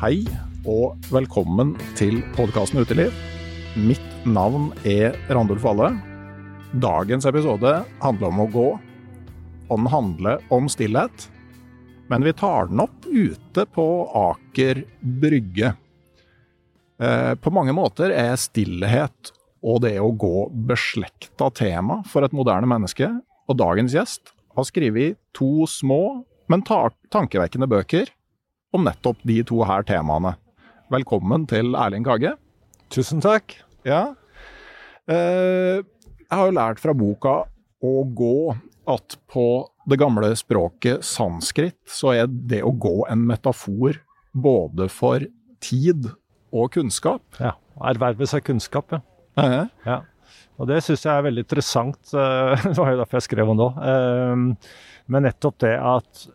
Hei og velkommen til podkasten Uteliv. Mitt navn er Randulf Valle. Dagens episode handler om å gå, og den handler om stillhet. Men vi tar den opp ute på Aker brygge. Eh, på mange måter er stillhet og det å gå beslekta tema for et moderne menneske, og dagens gjest har skrevet to små, men tankevekkende bøker om nettopp de to her temaene. Velkommen til Erling Kage. Tusen takk. Ja. Eh, jeg har jo lært fra boka å gå at på det gamle språket sanskrit så er det å gå en metafor både for tid og kunnskap. Ja. Erverve seg kunnskap, ja. Eh, ja. Og det syns jeg er veldig interessant. eh, Det var jo derfor jeg skrev om det òg. Men nettopp det at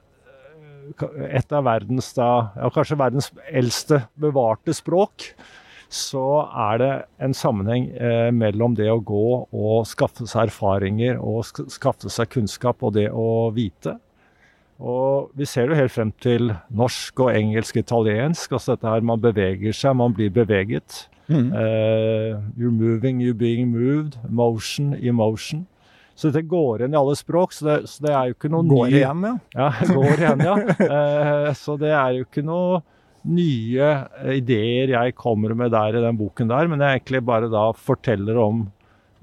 et av verdens da, ja, kanskje verdens eldste bevarte språk, så er det en sammenheng eh, mellom det å gå og skaffe seg erfaringer og skaffe seg kunnskap og det å vite. Og vi ser det helt frem til norsk og engelsk, italiensk. altså dette her Man beveger seg, man blir beveget. Mm. Eh, you're moving, you're being moved. Motion, emotion. Så dette går igjen i alle språk, så det, så det er jo ikke noe Går ny- igjen, ja. Ja, går igjen, ja. Eh, så det er jo ikke noe nye ideer jeg kommer med der i den boken der, men jeg egentlig bare da forteller om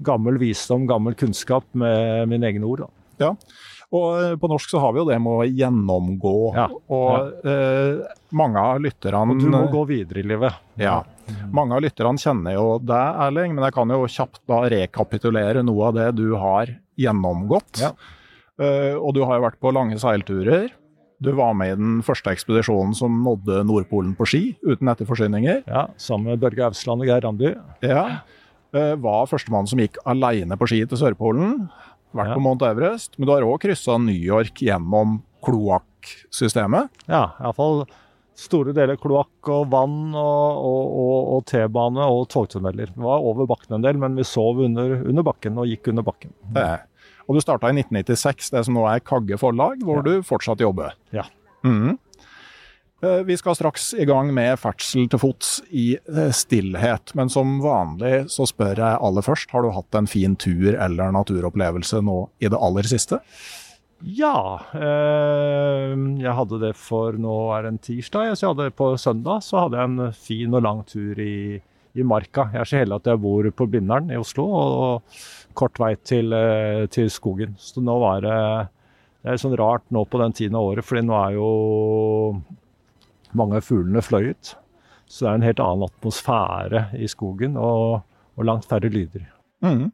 gammel visdom, gammel kunnskap med mine egne ord. da. Og eh, på norsk så har vi jo det med å gjennomgå. Ja, Og eh, mange av lytterne Og du må gå videre i livet. Ja. Mange av lytterne kjenner jo deg, Erling, men jeg kan jo kjapt da rekapitulere noe av det du har gjennomgått. Ja. Uh, og du har jo vært på lange seilturer. Du var med i den første ekspedisjonen som nådde Nordpolen på ski, uten etterforsyninger. Ja, Sammen med Børge Ausland og Geir Randi. Ja. Uh, var førstemann som gikk alene på ski til Sørpolen. Vært Ja. på Mount Everest. Men du har òg kryssa New York gjennom kloakksystemet. Ja, iallfall store deler kloakk og vann og, og, og, T-bane og togtunneler. Vi var over bakken en del, men vi sov under, under bakken og gikk under bakken. Eh, Og du starta i 1996, det som nå er Kagge forlag, hvor Ja. du fortsatt jobber. Ja. Eh, Vi skal straks i gang med ferdsel til fots i eh, stillhet, men som vanlig så spør jeg aller først, har du hatt en fin tur eller naturopplevelse nå i det aller siste? Ja, eh, jeg hadde det for nå er det en tirsdag. Så jeg hadde på søndag så hadde jeg en fin og lang tur i, i marka. Jeg er så heldig at jeg bor på Blindern i Oslo, og, og kort vei til, eh, til skogen. Så nå var det Det er sånn rart nå på den tiden av året, fordi nå er jo mange av fuglene fløyet. Så det er en helt annen atmosfære i skogen, og, og langt færre lyder. Mhm.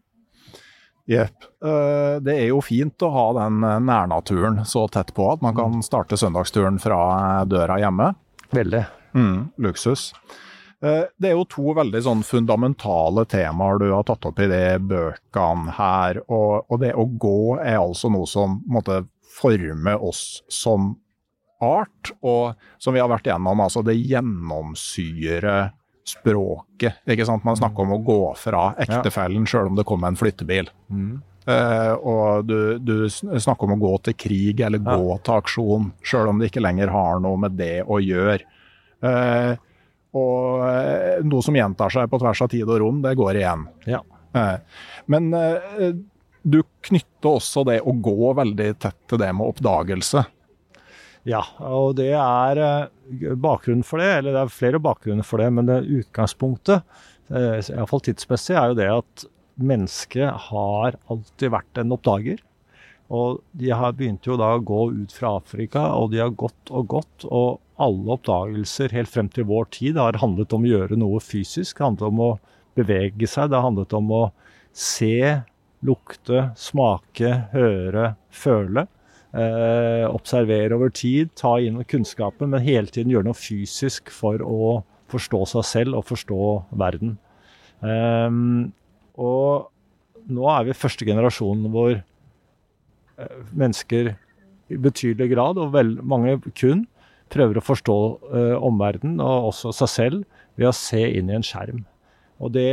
Jepp. Eh, Det er jo fint å ha den eh, nærnaturen så tett på at man kan starte søndagsturen fra eh, døra hjemme. Veldig. Mm, luksus. Det er jo to veldig sånn fundamentale temaer du har tatt opp i de bøkene her. Og, og det å gå er altså noe som måtte forme oss som art, og som vi har vært igjennom, altså det gjennomsyrer språket. ikke sant? Man snakker om å gå fra ektefellen ja. sjøl om det kommer en flyttebil. Mm. Uh, og du, du, snakker om å gå til krig eller ja. gå til aksjon, sjøl om det ikke lenger har noe med det å gjøre. Uh, og uh, noe som gjentar seg på tvers av tid og rom, det går igjen. Ja. men du knytter også det å gå veldig tett til det med oppdagelse. Ja, og det er bakgrunnen for det, eller det er flere bakgrunner for det, men det utgangspunktet, eh, iallfall tidsmessig, er jo det at mennesket har alltid vært en oppdager. Og de har begynt jo da å gå ut fra Afrika, og de har gått og gått. Og alle oppdagelser helt frem til vår tid har handlet om å gjøre noe fysisk. Det handlet om å bevege seg, det har handlet om å se, lukte, smake, høre, føle. Eh, observere over tid, ta inn kunnskapen, men hele tiden gjøre noe fysisk for å forstå seg selv og forstå verden. Eh, og nå er vi første generasjonen hvor eh, mennesker i betydelig grad, og vel, mange kun, prøver å forstå eh, omverdenen og også seg selv ved å se inn i en skjerm. Og det,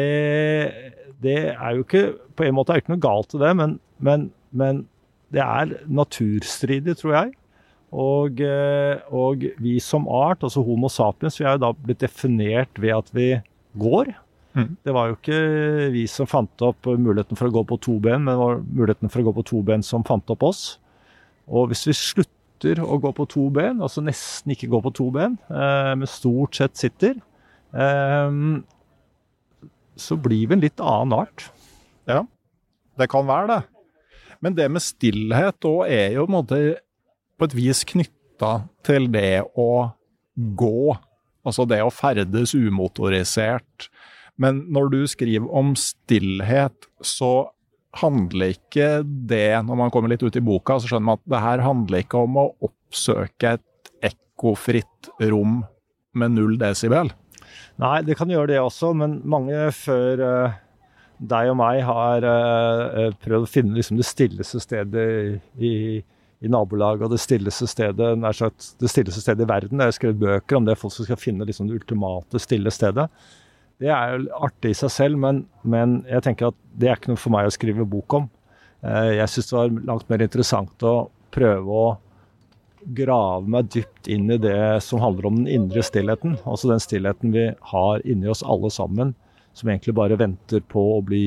det er jo ikke På en måte er det ikke noe galt i det, men, men, men det er naturstridig, tror jeg. Og, eh, og, vi som art, altså Homo sapiens, vi er jo da blitt definert ved at vi går. Mm. Det var jo ikke vi som fant opp muligheten for å gå på to ben, men det var muligheten for å gå på to ben som fant opp oss. Og hvis vi slutter å gå på to ben, altså nesten ikke gå på to ben, eh, men stort sett sitter, eh, så blir vi en litt annen art. Ja, det kan være det. Men det med stillhet òg er jo på, på et vis knytta til det å gå. Altså det å ferdes umotorisert. Men når du skriver om stillhet, så handler ikke det, når man kommer litt ut i boka, så skjønner man at det her handler ikke om å oppsøke et ekkofritt rom med null desibel. Nei, det kan gjøre det også, men mange før uh deg og meg har uh, prøvd å finne liksom, det stilleste stedet i, i nabolaget og det stilleste stedet nær sagt, det stilleste stedet i verden. Jeg har skrevet bøker om det, folk som skal finne liksom, det ultimate stille stedet. Det er jo artig i seg selv, men, men, jeg tenker at det er ikke noe for meg å skrive bok om. Uh, jeg syns det var langt mer interessant å prøve å grave meg dypt inn i det som handler om den indre stillheten. Altså den stillheten vi har inni oss alle sammen som egentlig bare venter på å bli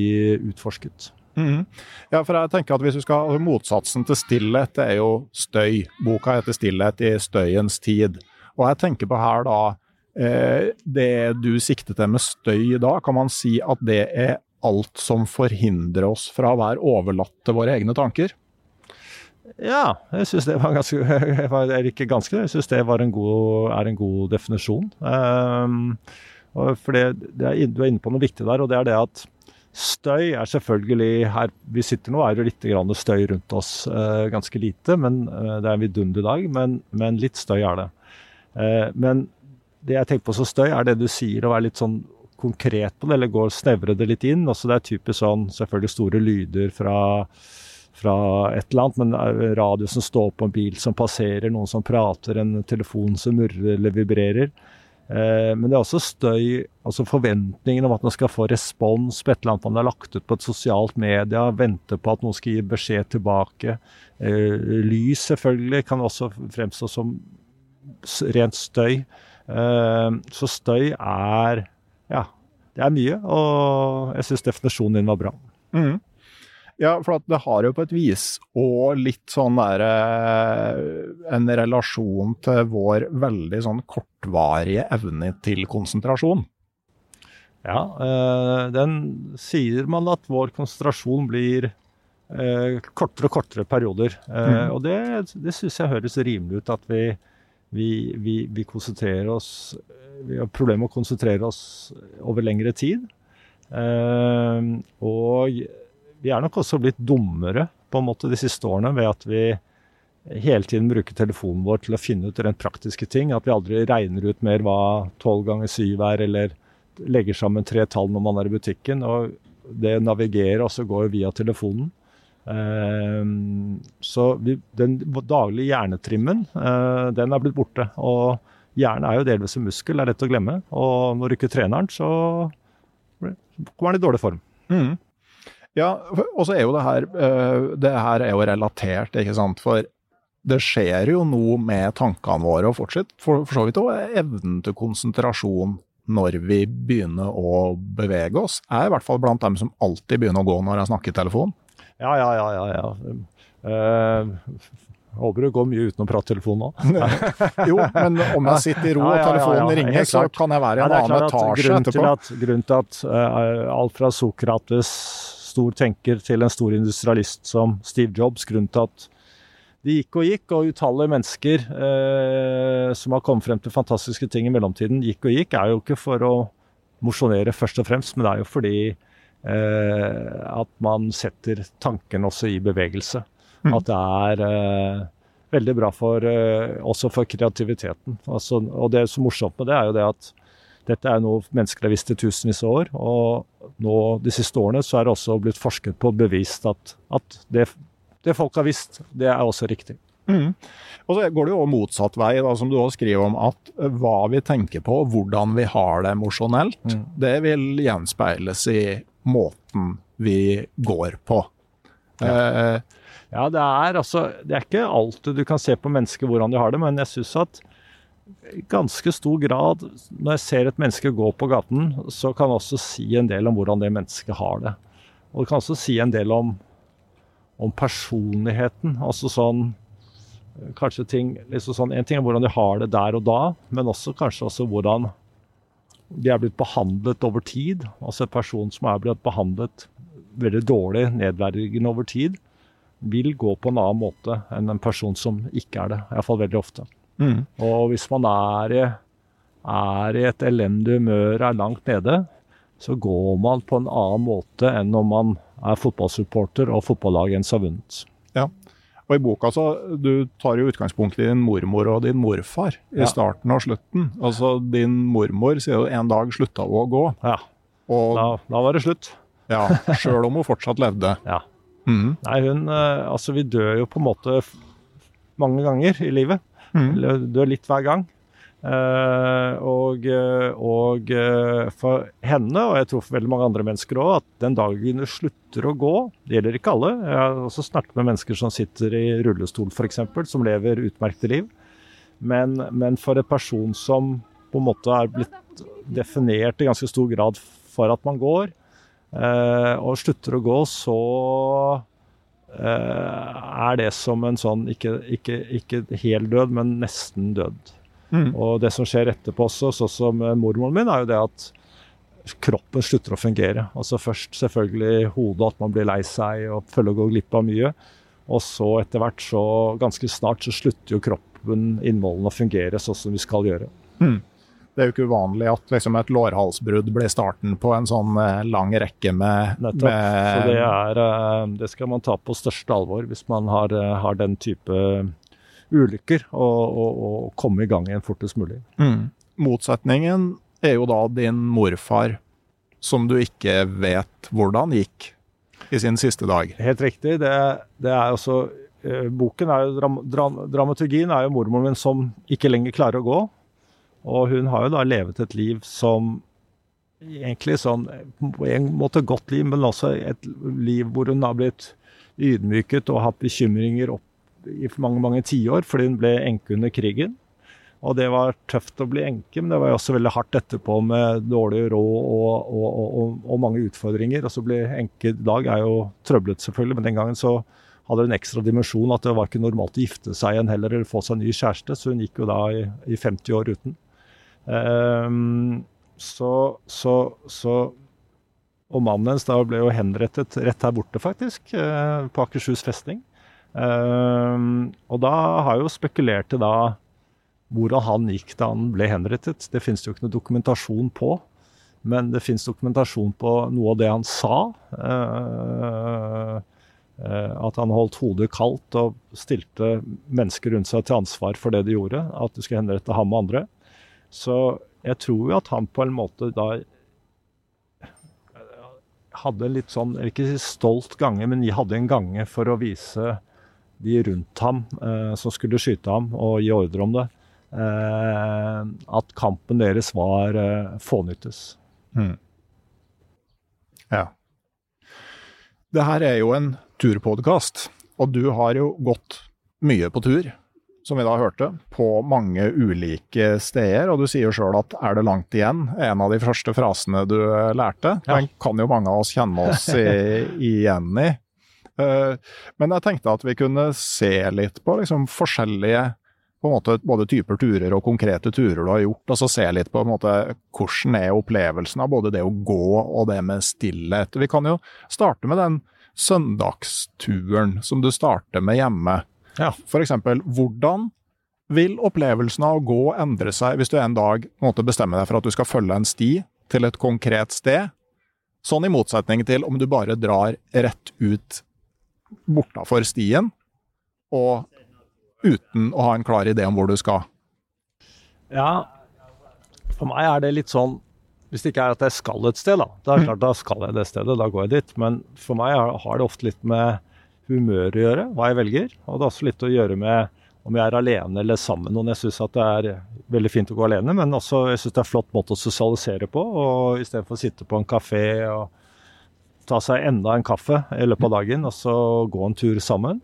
utforsket. Mm. Ja, for jeg tenker at hvis du skal, altså Motsatsen til stillhet det er jo støy. Boka heter 'Stillhet i støyens tid'. Og jeg tenker på her da eh, Det du sikter til med støy da, kan man si at det er alt som forhindrer oss fra å være overlatt til våre egne tanker? Ja, jeg syns det var ganske Eller ikke ganske, jeg syns det en god, er en god definisjon. Um, for det, det er, Du er inne på noe viktig der, og det er det at støy er selvfølgelig Her vi sitter nå, er det litt støy rundt oss. Eh, ganske lite, men eh, det er en vidunderlig dag. Men, men, litt støy er det. Eh, men det jeg tenker på som støy, er det du sier, å være litt sånn konkret på det, eller gå og snevre det litt inn. Også det er typisk sånn selvfølgelig store lyder fra, fra et eller annet, men radio som står på en bil som passerer, noen som prater, en telefon som murrer eller vibrerer. Eh, men det er også støy, altså forventningen om at man skal få respons på et eller annet man har lagt ut på et sosialt media, vente på at noen skal gi beskjed tilbake. Eh, lys selvfølgelig kan også fremstå som rent støy. Eh, så støy er ja, det er mye, og jeg syns definisjonen din var bra. Mm. Ja, for det har jo på et vis òg litt sånn derre eh, En relasjon til vår veldig sånn kortvarige evne til konsentrasjon. Ja, øh, den sier man at vår konsentrasjon blir øh, kortere og kortere perioder. Mm. Og det, det syns jeg høres rimelig ut, at vi, vi, vi, vi, konsentrerer oss Vi har problemer med å konsentrere oss over lengre tid. Og vi er nok også blitt dummere på en måte de siste årene ved at vi hele tiden bruker telefonen vår til å finne ut rent praktiske ting. At vi aldri regner ut mer hva tolv ganger syv er, eller legger sammen tre tall når man er i butikken. Og det navigerer også går via telefonen. Ehm, så den daglige hjernetrimmen, eh, den er blitt borte. Og hjernen er jo delvis en muskel, det er lett å glemme. Og når du ikke trener den, så kommer den i dårlig form. Mm. Ja, og så er jo det her eh, Det her er jo relatert, ikke sant. For det skjer jo noe med tankene våre, og fortsatt for, for så vidt òg evnen til konsentrasjon når vi begynner å bevege oss. Jeg er i hvert fall blant dem som alltid begynner å gå når jeg snakker i telefon. Ja, ja, ja. ja, ja. Uh, håper du går mye uten å prate telefon nå. jo, men om jeg sitter i ro og telefonen ringer, så kan jeg være i en annen etasje etterpå. At, grunnen til at uh, alt fra Sokrates, stor tenker, til en stor industrialist som Steve Jobs, grunnen til at det gikk og gikk, og utallige mennesker eh, som har kommet frem til fantastiske ting i mellomtiden, gikk og gikk, er jo ikke for å mosjonere først og fremst, men det er jo fordi Eh, at man setter tanken også i bevegelse. Mm. At det er eh, veldig bra for, eh, også for kreativiteten. Altså, og det som er morsomt med det, er jo det at dette er noe mennesker har visst i tusenvis av år. Og nå de siste årene så er det også blitt forsket på og bevist at, at det, det, folk har visst, det er også riktig. Mm. Og så går det jo motsatt vei, da, som du også skriver om, at hva vi tenker på, hvordan vi har det emosjonelt, mm. det vil gjenspeiles i måten vi går på. Ja. Eh, ja, det er altså Det er ikke alltid du kan se på mennesker hvordan de har det, men jeg syns at i ganske stor grad, når jeg ser et menneske gå på gaten, så kan jeg også si en del om hvordan det mennesket har det. Og det kan også si en del om, om personligheten. Altså sånn Kanskje ting liksom sånn, En ting er hvordan de har det der og da, men også kanskje også hvordan de er blitt behandlet over tid. Altså en person som er blitt behandlet veldig dårlig, nedverdigende over tid, vil gå på en annen måte enn en person som ikke er det. Iallfall veldig ofte. Mm. Og hvis man er er i et elendig humør, er langt nede, så går man på en annen måte enn når man er fotballsupporter og fotballaget ens har vunnet. Ja. Og I boka så du tar jo utgangspunkt i din mormor og din morfar i ja. starten og slutten. Altså Din mormor sier jo en dag slutta hun å gå. Ja. Og, da, da, var det slutt. Ja, Sjøl om hun fortsatt levde. Ja. Mm. Nei, hun eh, Altså, vi dør jo på en måte mange ganger i livet. Mm. Dør litt hver gang. Uh, og, eh, og uh, for henne, og jeg tror for veldig mange andre mennesker òg, at den dagen du slutter å gå Det gjelder ikke alle. Jeg har også snakket med mennesker som sitter i rullestol f.eks., som lever utmerkede liv. Men, men, for en person som på en måte er blitt definert i ganske stor grad for at man går, og slutter å gå, så er det som en sånn ikke, ikke, ikke hel død, men nesten død. Mm. Og det som skjer etterpå også, sånn som mormoren min, er jo det at kroppen slutter å fungere. Altså Først selvfølgelig hodet, at man blir lei seg og føler å gå glipp av mye. Og så etter hvert, så ganske snart, så slutter jo kroppen, innvollene, å fungere sånn som vi skal gjøre. Mm. Det er jo ikke uvanlig at liksom, et lårhalsbrudd blir starten på en sånn eh, lang rekke med, Nettopp. Med så det, er, eh, det skal man ta på største alvor hvis man har, eh, har den type ulykker og, og, og komme i gang igjen fortest mulig. Mm. Motsetningen er jo da din morfar, som du ikke vet hvordan gikk i sin siste dag. Helt riktig. Det, det er også eh, Boken er jo dram, dram, Dramaturgien er jo mormoren min som ikke lenger klarer å gå. Og hun har jo da levet et liv som egentlig sånn På en måte godt liv, men også et liv hvor hun har blitt ydmyket og hatt bekymringer opp i mange mange tiår fordi hun ble enke under krigen. Og det var tøft å bli enke, men det var jo også veldig hardt etterpå med dårlig råd og, og, og, og mange utfordringer. Og så bli enke i dag er jo trøblet, selvfølgelig, men den gangen så hadde det en ekstra dimensjon at det var ikke normalt å gifte seg igjen heller eller få seg en ny kjæreste, så hun gikk jo da i, i 50 år uten. Um, så, så, så Og mannen hennes da ble jo henrettet rett her borte, faktisk, uh, på Akershus festning. Uh, og da har jo spekulert da hvordan han gikk da han ble henrettet. Det finnes jo ikke noe dokumentasjon på. Men det finnes dokumentasjon på noe av det han sa. Uh, at han holdt hodet kaldt og stilte mennesker rundt seg til ansvar for det de gjorde. At de skulle henrette ham og andre. Så jeg tror jo at han på en måte da hadde litt sånn, ikke stolt gange, men de hadde en gange for å vise de rundt ham eh, som skulle skyte ham og gi ordre om det, eh, at kampen deres var eh, fånyttes. Mm. Ja. Det her er jo en turpodkast, og du har jo gått mye på tur som vi da hørte, på mange ulike steder. Og du sier jo sjøl at 'er det langt igjen', en av de første frasene du eh, lærte. Ja. Den kan jo mange av oss kjenne oss i, igjen i. Uh, men jeg tenkte at vi kunne se litt på liksom, forskjellige på en måte, både typer turer og konkrete turer du har gjort, og så se litt på en måte, hvordan er opplevelsen av både det å gå og det med stillhet. Vi kan jo starte med den søndagsturen som du starter med hjemme. Ja. F.eks. hvordan vil opplevelsen av å gå endre seg hvis du en dag måtte bestemme deg for at du skal følge en sti til et konkret sted, sånn i motsetning til om du bare drar rett ut bortafor stien og uten å ha en klar idé om hvor du skal? Ja, for meg er det litt sånn Hvis det ikke er at jeg skal et sted, da. Da er det klart, da skal jeg det stedet, da går jeg dit. Men for meg har det ofte litt med humør å gjøre, hva jeg velger. Og det har også litt å gjøre med om jeg er alene eller sammen med noen. Jeg syns det er veldig fint å gå alene, men også jeg synes det er en flott måte å sosialisere på. og Istedenfor å sitte på en kafé og ta seg enda en kaffe i løpet av dagen, og så gå en tur sammen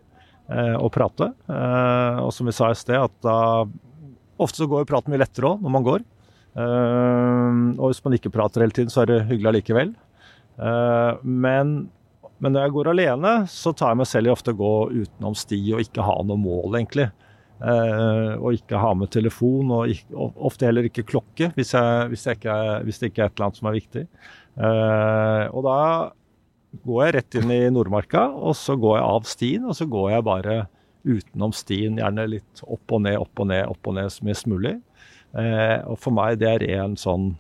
eh, og prate. Eh, og som vi sa i sted, at da Ofte så går praten mye lettere òg når man går. Eh, og hvis man ikke prater hele tiden, så er det hyggelig allikevel. Eh, men men når jeg går alene, så tar jeg meg selv i ofte å gå utenom sti og ikke ha noe mål, egentlig. Eh, og ikke ha med telefon, og, ikke, ofte heller ikke klokke, hvis, jeg, hvis, jeg ikke, hvis, det ikke er et eller annet som er viktig. Eh, og da går jeg rett inn i Nordmarka, og så går jeg av stien, og så går jeg bare utenom stien, gjerne litt opp og ned, opp og ned, opp og ned mest mulig. Eh, og for meg det er en sånn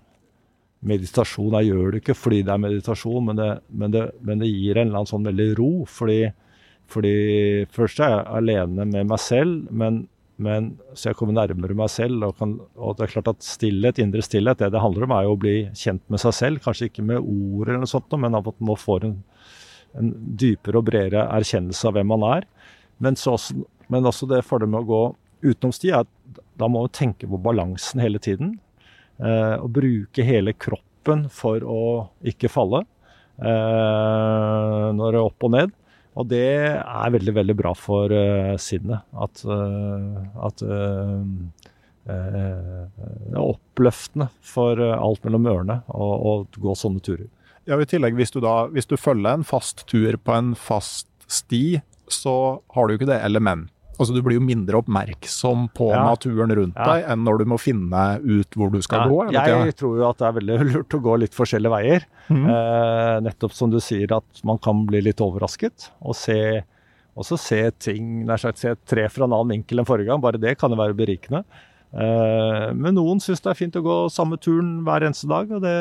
meditasjon. Jeg gjør det ikke fordi det er meditasjon, men det, men det, men det gir en eller annen sånn veldig ro. Fordi, fordi først er jeg alene med meg selv, men, men så jeg kommer nærmere meg selv. Og, kan, og, det er klart at stillhet, indre stillhet, det det handler om, er jo å bli kjent med seg selv. Kanskje ikke med ord eller noe sånt, men at man får en, en dypere og bredere erkjennelse av hvem man er. Men, så, men også det fordelen med å gå utenom sti, er at da må man tenke på balansen hele tiden. Eh, å bruke hele kroppen for å ikke falle eh, når det er opp og ned. Og det er veldig, veldig bra for uh, sinnet. At, at det er oppløftende for alt mellom ørene å gå sånne turer. Ja, I tillegg, hvis du, da, hvis du følger en fast tur på en fast sti, så har du ikke det elementet Altså Du blir jo mindre oppmerksom på ja. naturen rundt ja. deg enn når du må finne ut hvor du skal ja. gå. Jeg ikke? tror jo at det er veldig lurt å gå litt forskjellige veier. Mm. Eh, nettopp som du sier, at man kan bli litt overrasket. Og se, også se ting, nær sagt se et tre fra en annen vinkel enn forrige gang. Bare det kan jo være berikende. Eh, men noen syns det er fint å gå samme turen hver eneste dag, og det,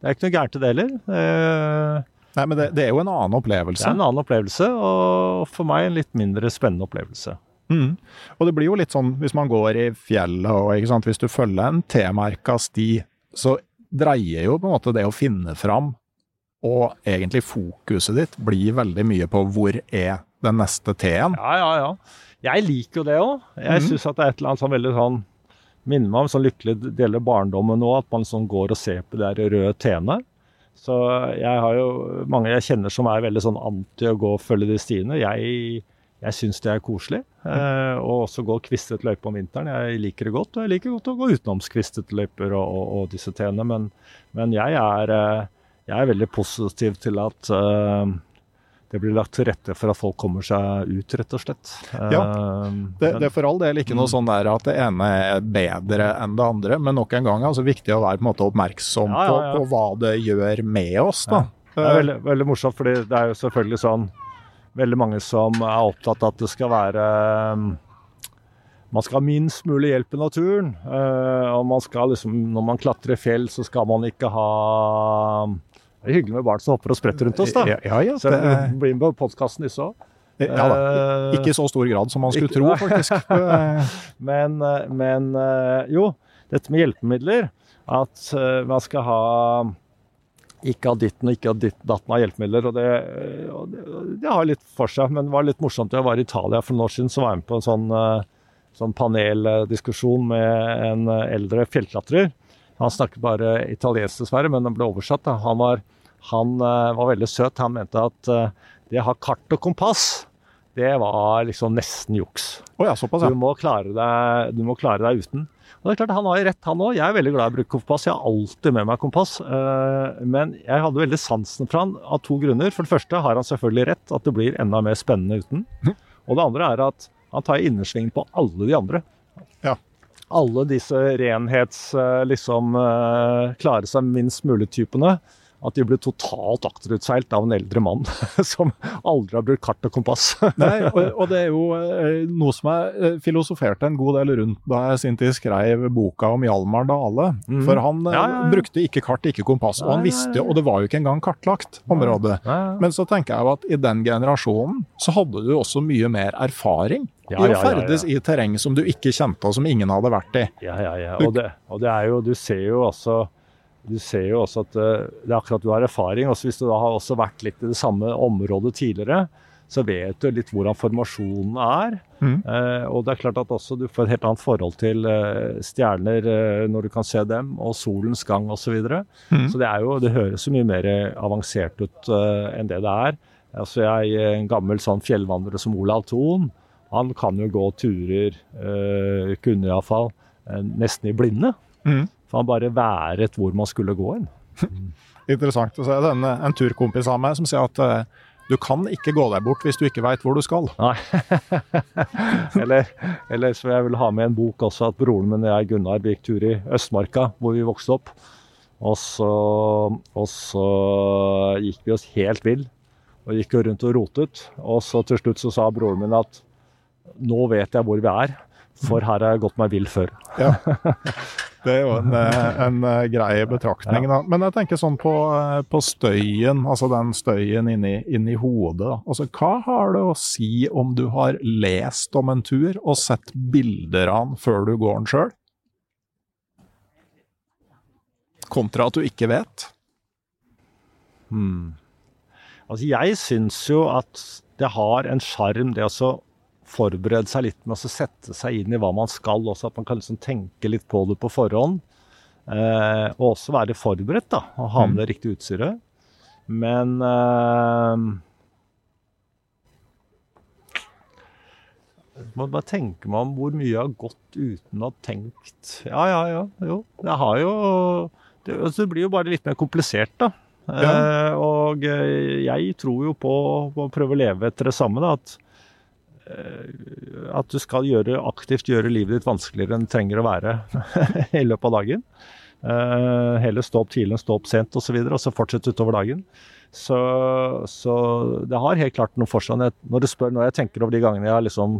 det er ikke noe gærent i det heller. Eh, Nei, men det, det, er jo en annen opplevelse. Det er en annen opplevelse, og for meg en litt mindre spennende opplevelse. Mm. Og det blir jo litt sånn hvis man går i fjellet og hvis du følger en T-merka sti, så dreier jo på en måte det å finne fram, og egentlig fokuset ditt blir veldig mye på hvor er den neste T-en. Ja, ja, ja. Jeg liker jo det òg. Jeg mm. syns at det er et eller annet sånn veldig sånn Minner meg om sånn lykkelig del av barndommen nå, at man sånn går og ser på de røde T-ene. Så jeg har jo mange jeg kjenner som er veldig sånn anti å gå og følge de stiene. Jeg, jeg syns det er koselig. Eh, og også gå kvistet løype om vinteren. Jeg liker det godt. Og jeg liker godt å gå utenomskvistet løyper og, og, og, disse teene. Men, men jeg, er, eh, jeg, er, veldig positiv til at uh, det blir lagt til rette for at folk kommer seg ut, rett og slett. Ja, eh, det, det er for all del ikke noe sånn der at det ene er bedre enn det andre, men nok en gang er det altså viktig å være på en måte oppmerksom ja, ja, på, på, hva det gjør med oss. da. Det er veldig, veldig morsomt, fordi det er jo selvfølgelig sånn veldig mange som er opptatt av at det skal være man skal ha minst mulig hjelp i naturen. Uh, og man skal liksom, når man klatrer i fjell, så skal man ikke ha det er hyggelig med barn som hopper og spretter rundt oss, da. Ja, ja, ja Så det blir med på podkasten disse òg. Ja da. Eh, ikke i så stor grad som man skulle ikke, tro, faktisk. men, eh, men, eh, jo, dette med hjelpemidler. At man skal ha ikke av ditten og ikke av ditt, datten av hjelpemidler. Og det, og det, det, har litt for seg, men det var litt morsomt. Jeg var i Italia for noen år siden, så var jeg med på en sånn, sånn paneldiskusjon med en eldre fjellklatrer. Han snakket bare italiensk, dessverre, men den ble oversatt. Da. Han var, han var veldig søt. Han mente at det å ha kart og kompass det var liksom nesten juks. Oh ja, såpass, ja. Du, må klare deg, du må klare deg uten. Og det er klart, Han har jo rett, han òg. Jeg er veldig glad i å bruke kompass. Jeg har alltid med meg kompass. Eh, men jeg hadde veldig sansen for han av to grunner. For det første har han selvfølgelig rett, at det blir enda mer spennende uten. Og det andre er at han tar innersvingen på alle de andre. Ja. Alle disse renhets, eh, liksom eh, klare seg minst mulig-typene at de ble totalt akterutseilt av en eldre mann som aldri har brukt kart og kompass. Nei, og, og, det er jo eh, noe som jeg eh, filosoferte en god del rundt da jeg sin tid skrev boka om Hjalmar Dale. Mm. For han eh, ja, ja, ja. brukte ikke kart, ikke kompass, og han visste, og det var jo ikke engang kartlagt området. Men så tenker jeg jo at i den generasjonen så hadde du også mye mer erfaring. Ja, I å ferdes i terreng som du ikke kjente og som ingen hadde vært i. Ja, ja, ja. Og det, og det er jo, du ser jo også du ser jo også at eh, det er akkurat du har erfaring. Også hvis du da har også vært litt i det samme området tidligere, så vet du litt hvordan formasjonen er. Mm. Eh, og det er klart at også du får et helt annet forhold til eh, stjerner eh, når du kan se dem, og solens gang osv. Så, videre. mm. så det er jo, det høres jo mye mer avansert ut eh, enn det det er. Altså jeg, En gammel sånn fjellvandrer som Olav Thon, han kan jo gå turer, eh, kunne iallfall, eh, nesten i blinde. Mm. For han bare været hvor man skulle gå hen. Interessant. Og så er det en, en turkompis av meg som sier at uh, du kan ikke gå deg bort hvis du ikke veit hvor du skal. Nei. eller, eller, så jeg vil ha med en bok også, at broren min og jeg Gunnar gikk tur i Østmarka, hvor vi vokste opp. Og så, og så gikk vi oss helt vill og gikk rundt og rotet. Og så til slutt så sa broren min at nå vet jeg hvor vi er, for her har jeg gått meg vill før. Ja. Det er jo en, eh, en eh, grei betraktning. Da. Men jeg tenker sånn på, eh, på støyen, altså den støyen inni, inni hodet. Da. Altså, hva har det å si om du har lest om en tur og sett bilder av den før du går den sjøl? Kontra at du ikke vet? Hmm. Altså, jeg syns jo at det har en sjarm, det å forberede seg litt med å sette seg inn i hva man skal, også at man kan liksom tenke litt på det på forhånd. Eh, og også være forberedt, da, og ha med mm. det riktige utstyret. Men eh, må bare tenke meg om hvor mye jeg har gått uten å ha tenkt. Ja, ja, ja. Jo. Jeg har jo det, altså det, blir jo bare litt mer komplisert, da. Ja. Eh, og eh, jeg tror jo på, på, å prøve å leve etter det samme. da, at at du skal gjøre, aktivt gjøre livet ditt vanskeligere enn det trenger å være i løpet av dagen. Uh, heller stå opp tidlig enn stå opp sent osv., og, så videre, og så fortsette utover dagen. Så, så, det har helt klart noe for seg. Når du spør, når jeg tenker over de gangene jeg har liksom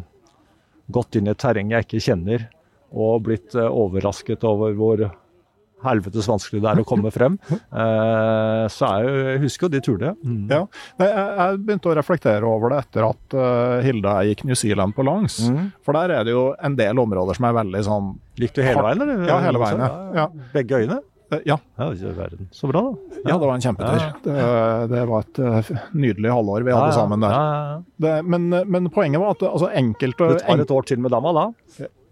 gått inn i et terreng jeg ikke kjenner, og blitt uh, overrasket over hvor helvetes vanskelig det er å komme frem. Eh, så jeg husker jo de turene. Mm. Ja. jeg, jeg, begynte å reflektere over det etter at uh, Hilda gikk New Zealand på langs. Mm. For der er det jo en del områder som er veldig sånn Gikk du hele veien, eller? Ja, hele veien. Ja. Begge øyene? Eh, ja. ja. Så bra, da. Ja, det var en kjempetur. Ja. Det, det, var et nydelig halvår vi hadde sammen der. Det, men, men, poenget var at altså, enkelte Du tar et år til med dama da?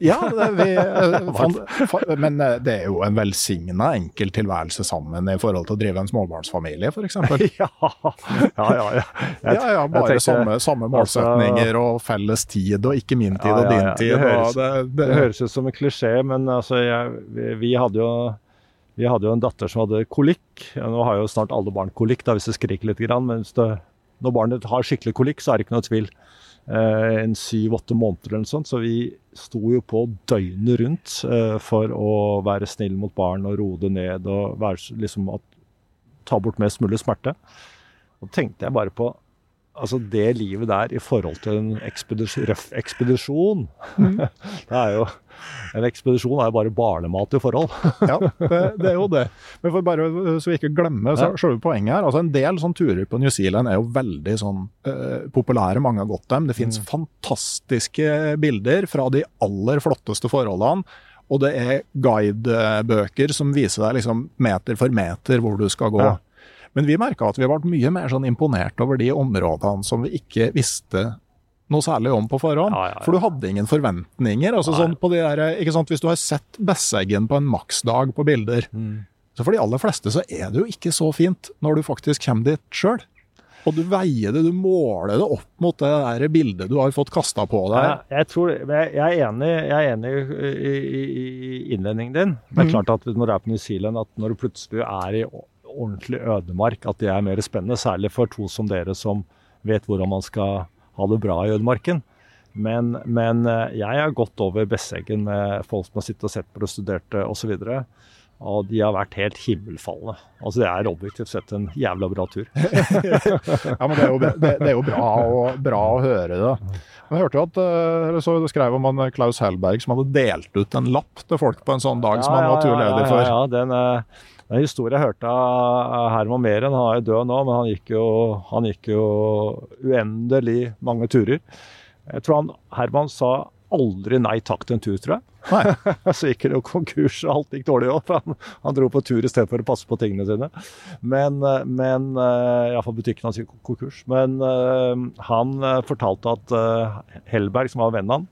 Ja, det, vi, fant, men det er jo en velsigna enkel tilværelse sammen i forhold til å drive en småbarnsfamilie, f.eks. Ja, ja, ja. ja. ja, ja bare tenkte, samme, samme, målsetninger altså, og felles tid, og ikke min tid og din tid. Det høres, det, det, det høres ut som en klisjé, men altså, jeg, vi, vi hadde jo vi hadde jo en datter som hadde kolikk. Nå har jo snart alle barn kolikk, da, hvis det skriker litt. Men når barnet har skikkelig kolikk, så er det ikke noe tvil. Eh, en syv-åtte måneder eller noe sånt. Så vi sto jo på døgnet rundt eh, for å være snill mot barn og roe det ned og være, liksom, at, ta bort mest mulig smerte. Og tenkte jeg bare på altså det livet der i forhold til en ekspedisjon, røff ekspedisjon mm. Det er jo En ekspedisjon er jo bare barnemat i forhold. ja, det, det, er jo det. Men for bare så vi ikke glemmer så, selve poenget her. altså En del sånn turer på New Zealand er jo veldig sånn eh, populære. Mange har gått dem. Det finnes mm. fantastiske bilder fra de aller flotteste forholdene. Og det er guidebøker som viser deg liksom meter for meter hvor du skal gå. Ja. Men vi merka at vi ble mye mer sånn imponert over de områdene som vi ikke visste noe særlig om på forhånd. Ja, ja, ja. For du hadde ingen forventninger. altså sånn på de der, ikke sant, Hvis du har sett Besseggen på en maksdag på bilder, Mm. så for de aller fleste så er det jo ikke så fint når du faktisk kommer dit sjøl. Og du veier det, du måler det opp mot det der bildet du har fått kasta på deg. Jeg, tror, jeg, er enig, jeg er enig i, i, i innledningen din. Det er Mhm. klart at når du er på New Zealand, at når du plutselig er i ordentlig ødemark, at det er mer spennende. Særlig for to som dere som vet hvordan man skal ha det bra i ødemarken. Men, men eh, jeg har gått over Besseggen med folk som har sittet og sett på det, studerte osv. Og, og de har vært helt himmelfalne. Altså Det er objektivt sett en jævla bra tur. Ja, men det er jo, det, det er jo bra, å, bra å høre det. Jeg hørte jo at eh, eller så skrev om han Klaus Hellberg som hadde delt ut en lapp til folk på en sånn dag som han var turleder for. Ja, ja, ja. Den, historien det er en historie jeg hørte av Herman Meren. Han er jo død nå, men han gikk jo, han gikk jo uendelig mange turer. Jeg tror han, Herman sa aldri nei takk til en tur, tror jeg. Så gikk det jo konkurs, og alt gikk dårlig òg. Han, han dro på tur istedenfor å passe på tingene sine. Men, eh, men eh, Iallfall butikken hans gikk konkurs. Men eh, han eh, fortalte at eh, Hellberg, som var vennen han,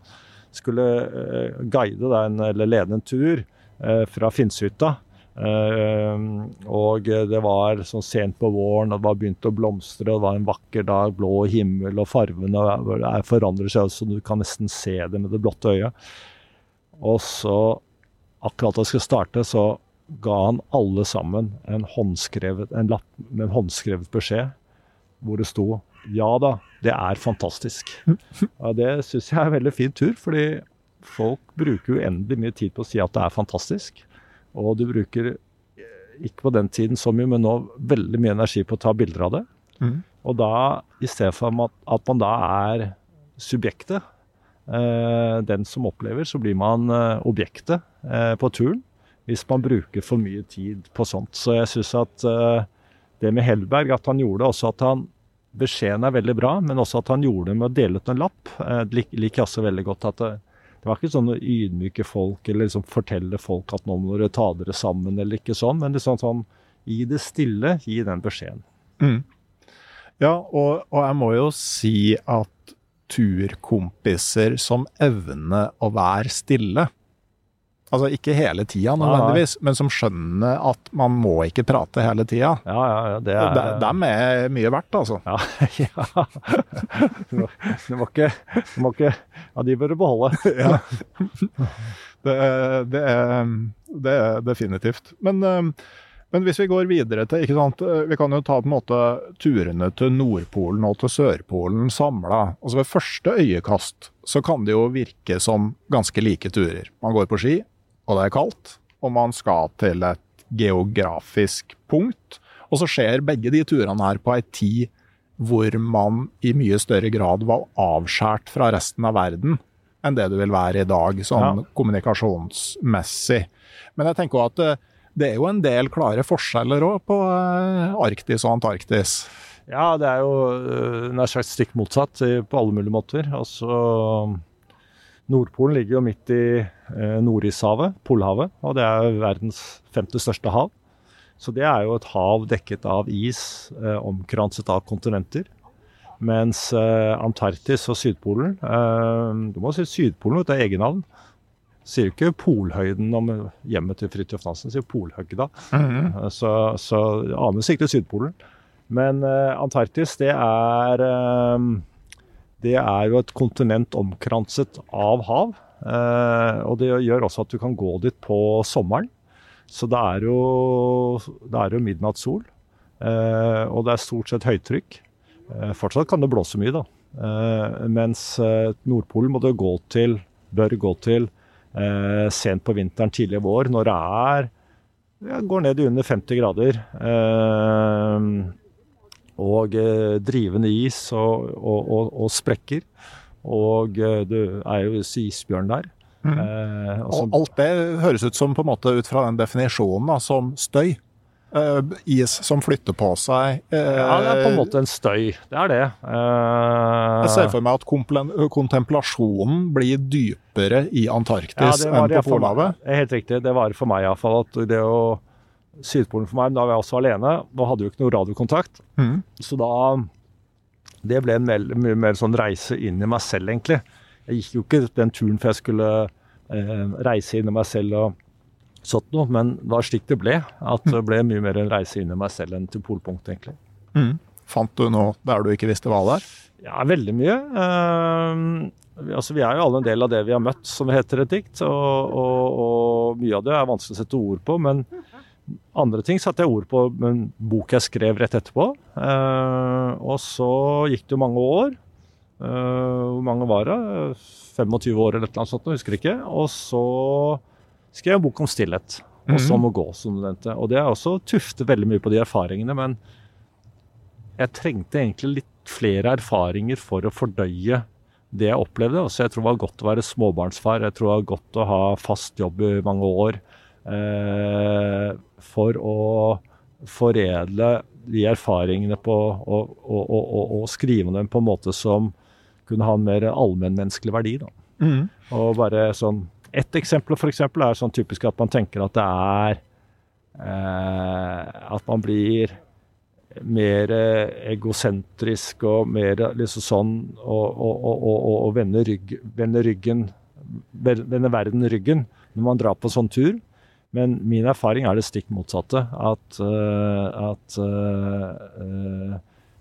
skulle eh, guide den, eller lede en tur eh, fra Finnshytta. Eh, og det var sånn sent på våren, og det var begynt å blomstre, og det var en vakker dag, blå himmel, og fargene er- er- forandrer seg, så du kan nesten se det med det blotte øyet. Og så, akkurat da jeg skulle starte, så ga han alle sammen en, håndskrevet, en lapp med en håndskrevet beskjed hvor det sto ja da, det er fantastisk. Og det syns jeg er en veldig fin tur, fordi folk bruker uendelig mye tid på å si at det er fantastisk. Og du bruker eh, ikke på den tiden så mye, men nå veldig mye energi på å ta bilder av det. Mm. Og da, i stedet for at, man da er subjektet, eh, den som opplever, så blir man eh, objektet eh, på turen. Hvis man bruker for mye tid på sånt. Så jeg syns at det med Hellberg, at han gjorde også at han Beskjeden er veldig bra, men også at han gjorde det med å dele ut en lapp. Liker jeg også veldig godt at det, det var ikke sånn å ydmyke folk eller liksom fortelle folk at nå må dere ta dere sammen, eller ikke sånn, men det er sånn i det stille, gi den beskjeden. Mm. Ja, og, og jeg må jo si at turkompiser som evner å være stille Altså ikke hele tida nødvendigvis, men som skjønner at man må ikke prate hele tida. Ja, ja, ja, det De, dem er mye verdt, altså. Ja. ja. Du må, du må ikke, du må ikke Ja, de bør du beholde. Ja. Det, er- det, er, det er definitivt. Men, eh, men hvis vi går videre til ikke sant, eh, Vi kan jo ta på en måte turene til Nordpolen og til Sørpolen samla. Altså ved første øyekast så kan det jo virke som ganske like turer. Man går på ski, og det er kaldt, og man skal til et geografisk punkt. Og så skjer begge de turene her på ei tid hvor man i mye større grad var avskåret fra resten av verden enn det du vil være i dag, sånn Ja. kommunikasjonsmessig. Men jeg tenker også at det, det er jo en del klare forskjeller òg på eh, Arktis og Antarktis. Ja, det er jo øh, nær sagt stikk motsatt på alle mulige måter. Altså, Nordpolen ligger jo midt i eh, Nordishavet, Polhavet, og det er verdens femte største hav. Så det er jo et hav dekket av is, eh, omkranset av kontinenter. Mens eh, Antarktis og Sydpolen eh, Du må si Sydpolen, det er egennavn. Sier ikke Polhøyden om hjemmet til Fridtjof Nansen, sier Polhøgda. Eh, Så, så aner sikkert Sydpolen. Men eh, Antarktis, det er eh, Det er jo et kontinent omkranset av hav. eh, og det gjør også at du kan gå dit på sommeren. Så det er jo, det er jo midnattssol. eh, og det er stort sett høytrykk. Eh, fortsatt kan det blåse mye, da. Eh, mens Nordpolen må det gå til, bør gå til sent på vinteren, tidlig vår, når det er ja, går ned i under 50 grader. Eh, og eh, drivende is og, og, og, og sprekker. Og det er jo isbjørn der. Eh, og så- Og alt det høres ut som på en måte ut fra den definisjonen da, som støy. Uh, is som flytter på seg. Uh, ja, det er på en måte en støy. Det er det. Uh, Jeg ser for meg at kontemplasjonen blir dypere i Antarktis Ja, enn på. Polhavet. Er Helt riktig. Det var for meg iallfall at det å Sydpolen for meg. Da var jeg også alene Da hadde jo ikke noe radiokontakt. Mm. Så da Det ble en mye mer, mer sånn reise inn i meg selv, egentlig. Jeg gikk jo ikke den turen for jeg skulle eh, reise inn i meg selv og sånt noe, men det var slik det ble. At det ble mye mer en reise inn i meg selv enn til polpunktet, egentlig. Mm. Fant du noe der du ikke visste hva det er? Ja, veldig mye. Eh, altså, vi er jo alle en del av det vi har møtt, som det heter et dikt. Og, og, og mye av det er vanskelig å sette ord på. Men andre ting satte jeg ord på med en bok jeg skrev rett etterpå. Eh, og så gikk det jo mange år. Eh, hvor mange var det? 25 år eller annet sånt, jeg husker ikke. Og så skrev jeg en bok om stillhet. Og så om å gå, som du nevnte. Og det er også tuftet veldig mye på de erfaringene. men jeg trengte egentlig litt flere erfaringer for å fordøye det jeg opplevde. Så jeg tror det var godt å være småbarnsfar. Jeg tror det var godt å ha fast jobb i mange år. Eh, for å foredle de erfaringene på og, og, og, og, og skrive dem på en måte som kunne ha en mer allmennmenneskelig verdi. Da. Mm. Og bare sånn Et eksempel for eksempel, er sånn typisk at man tenker at det er eh, At man blir mer egosentrisk og mer liksom sånn og, og, og, og, og vende, rygg, vende ryggen Vende verden ryggen når man drar på sånn tur. Men min erfaring er det stikk motsatte. At, uh, at uh, eh,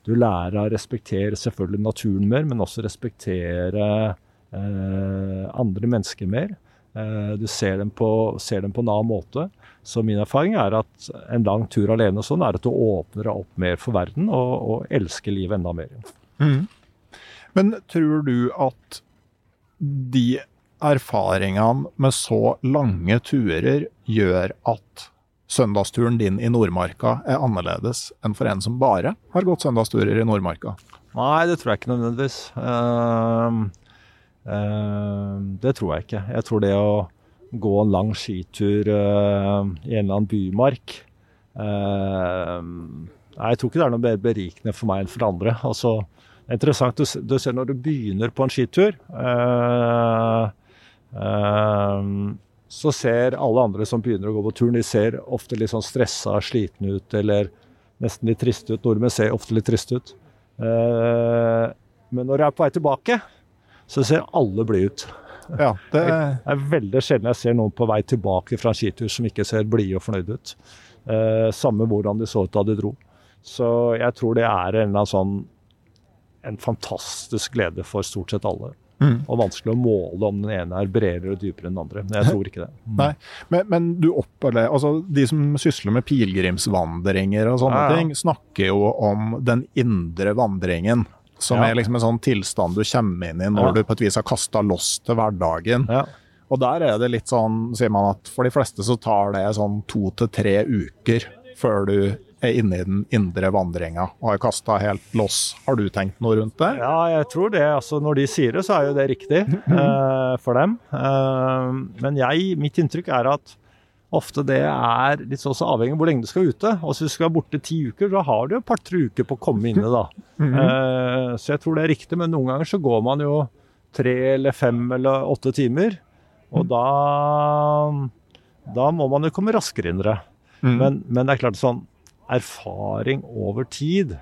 du lærer å respektere selvfølgelig naturen mer, men også respektere eh, andre mennesker mer. Eh, du ser dem, på, ser dem på en annen måte. Så min erfaring er at en lang tur alene sånn er at du åpner deg opp mer for verden og, og elsker livet enda mer. Mm. Men tror du at de erfaringene med så lange turer gjør at søndagsturen din i Nordmarka er annerledes enn for en som bare har gått søndagsturer i Nordmarka? Nei, det tror jeg ikke nødvendigvis. Uh, uh, det tror jeg ikke. Jeg tror det å gå en lang skitur uh, i en eller annen bymark jeg tror ikke det er noe mer berikende for meg enn for andre. Altså, det er interessant, du, du ser når du begynner på en skitur eh, så ser alle andre som begynner å gå på turen, de ser ofte litt sånn stressa, slitne ut, eller nesten litt triste ut. Nordmenn ser ofte litt triste ut. Eh, men når jeg er på vei tilbake, så ser alle blide ut. Ja, det, Det er veldig sjelden jeg ser noen på vei tilbake fra en skitur som ikke ser blide og fornøyde ut. Eh, samme hvordan de så ut da de dro. Så jeg tror det er en sånn en fantastisk glede for stort sett alle. Mm. Og vanskelig å måle om den ene er bredere og dypere enn den andre. Jeg tror ikke det. Nei, men, men du opplever altså De som sysler med pilegrimsvandringer og sånne Ja, ja. ting, snakker jo om den indre vandringen. Som Ja. er liksom en sånn tilstand du kommer inn i når du på et vis har kasta loss til hverdagen. Ja. Og der er det litt sånn, sier man at for de fleste så tar det sånn to til tre uker før du er inne i den indre vandringa og har kasta helt loss. Har du tenkt noe rundt det? Ja, jeg tror det. Altså, når de sier det, så er jo det riktig eh, for dem. Eh, men jeg, mitt inntrykk er at ofte det er litt sånn så avhengig av hvor lenge du skal ute. Og hvis du skal være borte ti uker, da har du et par-tre uker på å komme inn i det. da. Eh, så jeg tror det er riktig, men noen ganger så går man jo tre eller fem eller åtte timer. Og da, da må man jo komme raskere inn i det. Mm. Men, men det er klart sånn erfaring over tid,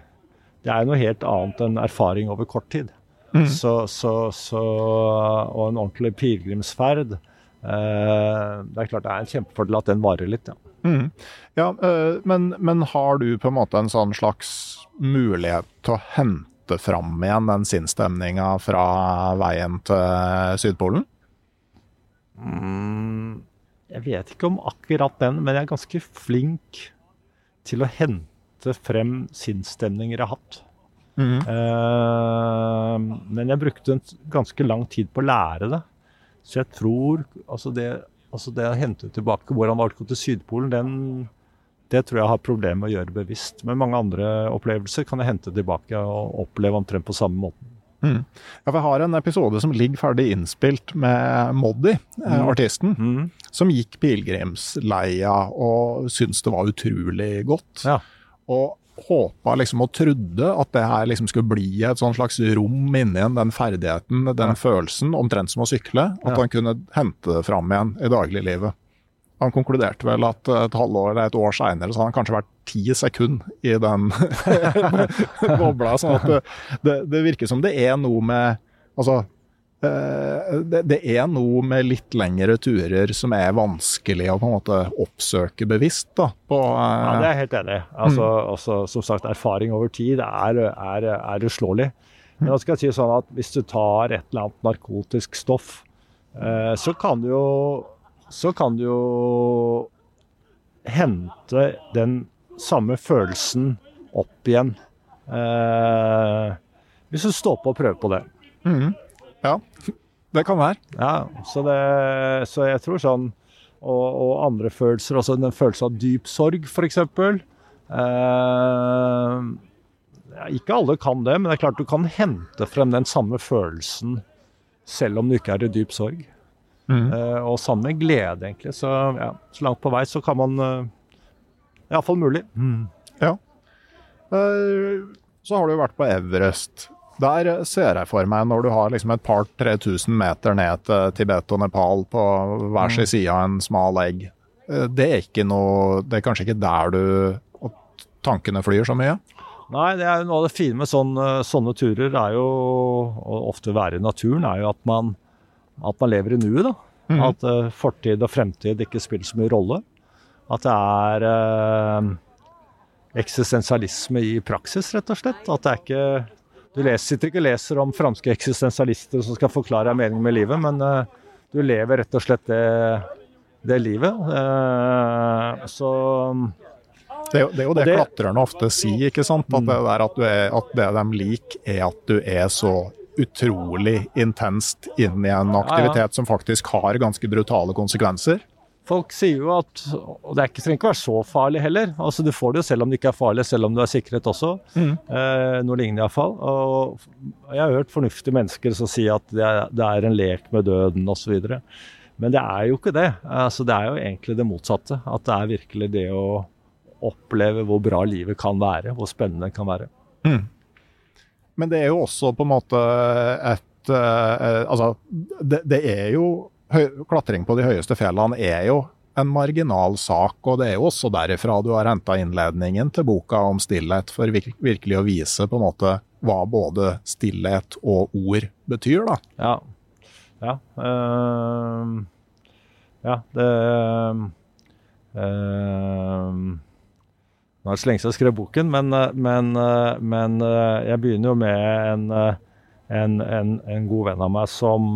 det er noe helt annet enn erfaring over kort tid. Mm. Så, så, så, og en ordentlig pilegrimsferd eh, Det er klart det er en kjempefordel at den varer litt. Ja. Mm. Ja, øh, men, men har du på en måte en sånn slags mulighet til å hente fram igjen den sinnsstemninga fra veien til Sydpolen? Mm, jeg vet ikke om akkurat den, men jeg er ganske flink til å hente frem sinnsstemninger jeg har hatt. Eh, men jeg brukte en ganske lang tid på å lære det. Så jeg tror altså det, altså det å hente tilbake hvordan det var til Sydpolen, den, det tror jeg har problemer med å gjøre bevisst. Men mange andre opplevelser kan jeg hente tilbake og oppleve omtrent på samme måten. Mm. Ja, vi har en episode som ligger ferdig innspilt med Moddi, eh, Mm. artisten, Mm. som gikk pilegrimsleia og syntes det var utrolig godt. Ja. Og håpa liksom og trodde at det her liksom skulle bli et sånn slags rom inni en, den ferdigheten, den Ja. følelsen, omtrent som å sykle. At Ja. han kunne hente det fram igjen i dagliglivet. Han konkluderte vel at et halvår eller et år seinere så hadde han kanskje vært ti sekunder i den bobla. sånn at det, det, det, virker som det er noe med Altså, eh, det, det, er noe med litt lengre turer som er vanskelig å på en måte oppsøke bevisst. da. På, uh... Ja, det er jeg helt enig i. Altså, mm. altså, som sagt, erfaring over tid er, er, er uslåelig. Men jeg skal si sånn at hvis du tar et eller annet narkotisk stoff, eh, så kan du jo så kan du jo hente den samme følelsen opp igjen. Eh, hvis du står på og prøver på det. Mm. Ja, det kan være. Ja, så, det, så jeg tror sånn og, og, andre følelser, også den følelsen av dyp sorg, f.eks. Eh, ikke alle kan det, men det er klart du kan hente frem den samme følelsen selv om du ikke er i dyp sorg. Mm. Uh, og sammen med glede, egentlig. Så, ja, så langt på vei så kan man uh, Iallfall mulig. Mm. Ja. Uh, så har du vært på Everest. Der ser jeg for meg, når du har liksom et par-tre tusen meter ned til Tibet og Nepal på hver sin mm. side av en smal egg, det er ikke noe Det er kanskje ikke der du tankene flyr så mye? Nei, det er noe av det fine med sånne, sånne turer, er jo å ofte være i naturen, er jo at man at man lever i nuet. da. Mm. At uh, fortid og fremtid ikke spiller så mye rolle. At det er uh, eksistensialisme i praksis, rett og slett. At det er ikke Du leser, sitter ikke og leser om franske eksistensialister som skal forklare meningen med livet, men uh, du lever rett og slett det, det livet. så det, det, er jo det, det klatrerne ofte sier, ikke sant? At det, der at, er, at det de liker, er at du er så utrolig intenst inn i en aktivitet ja, ja. som faktisk har ganske brutale konsekvenser. Folk sier jo at Og det er ikke, trenger ikke være så farlig heller. Altså Du får det jo selv om det ikke er farlig, selv om du er sikret også. Mm. Eh, noe lignende iallfall. Og jeg har hørt fornuftige mennesker som sier at det er, det er en lek med døden osv. Men det er jo ikke det. Altså, det er jo egentlig det motsatte. At det er virkelig det å oppleve hvor bra livet kan være, hvor spennende det kan være. Mm. Men det er jo også på en måte et uh, Altså, det, det, er jo Klatring på de høyeste fjellene er jo en marginal sak, og det er jo også derifra du har henta innledningen til boka om stillhet, for vir virkelig å vise på en måte hva både stillhet og ord betyr, da. Ja. Ja. Uh, ja, det uh, nå er det så lenge siden jeg skrev boken, men, eh, men, eh, men, eh, jeg begynner jo med en, en, en, en god venn av meg som,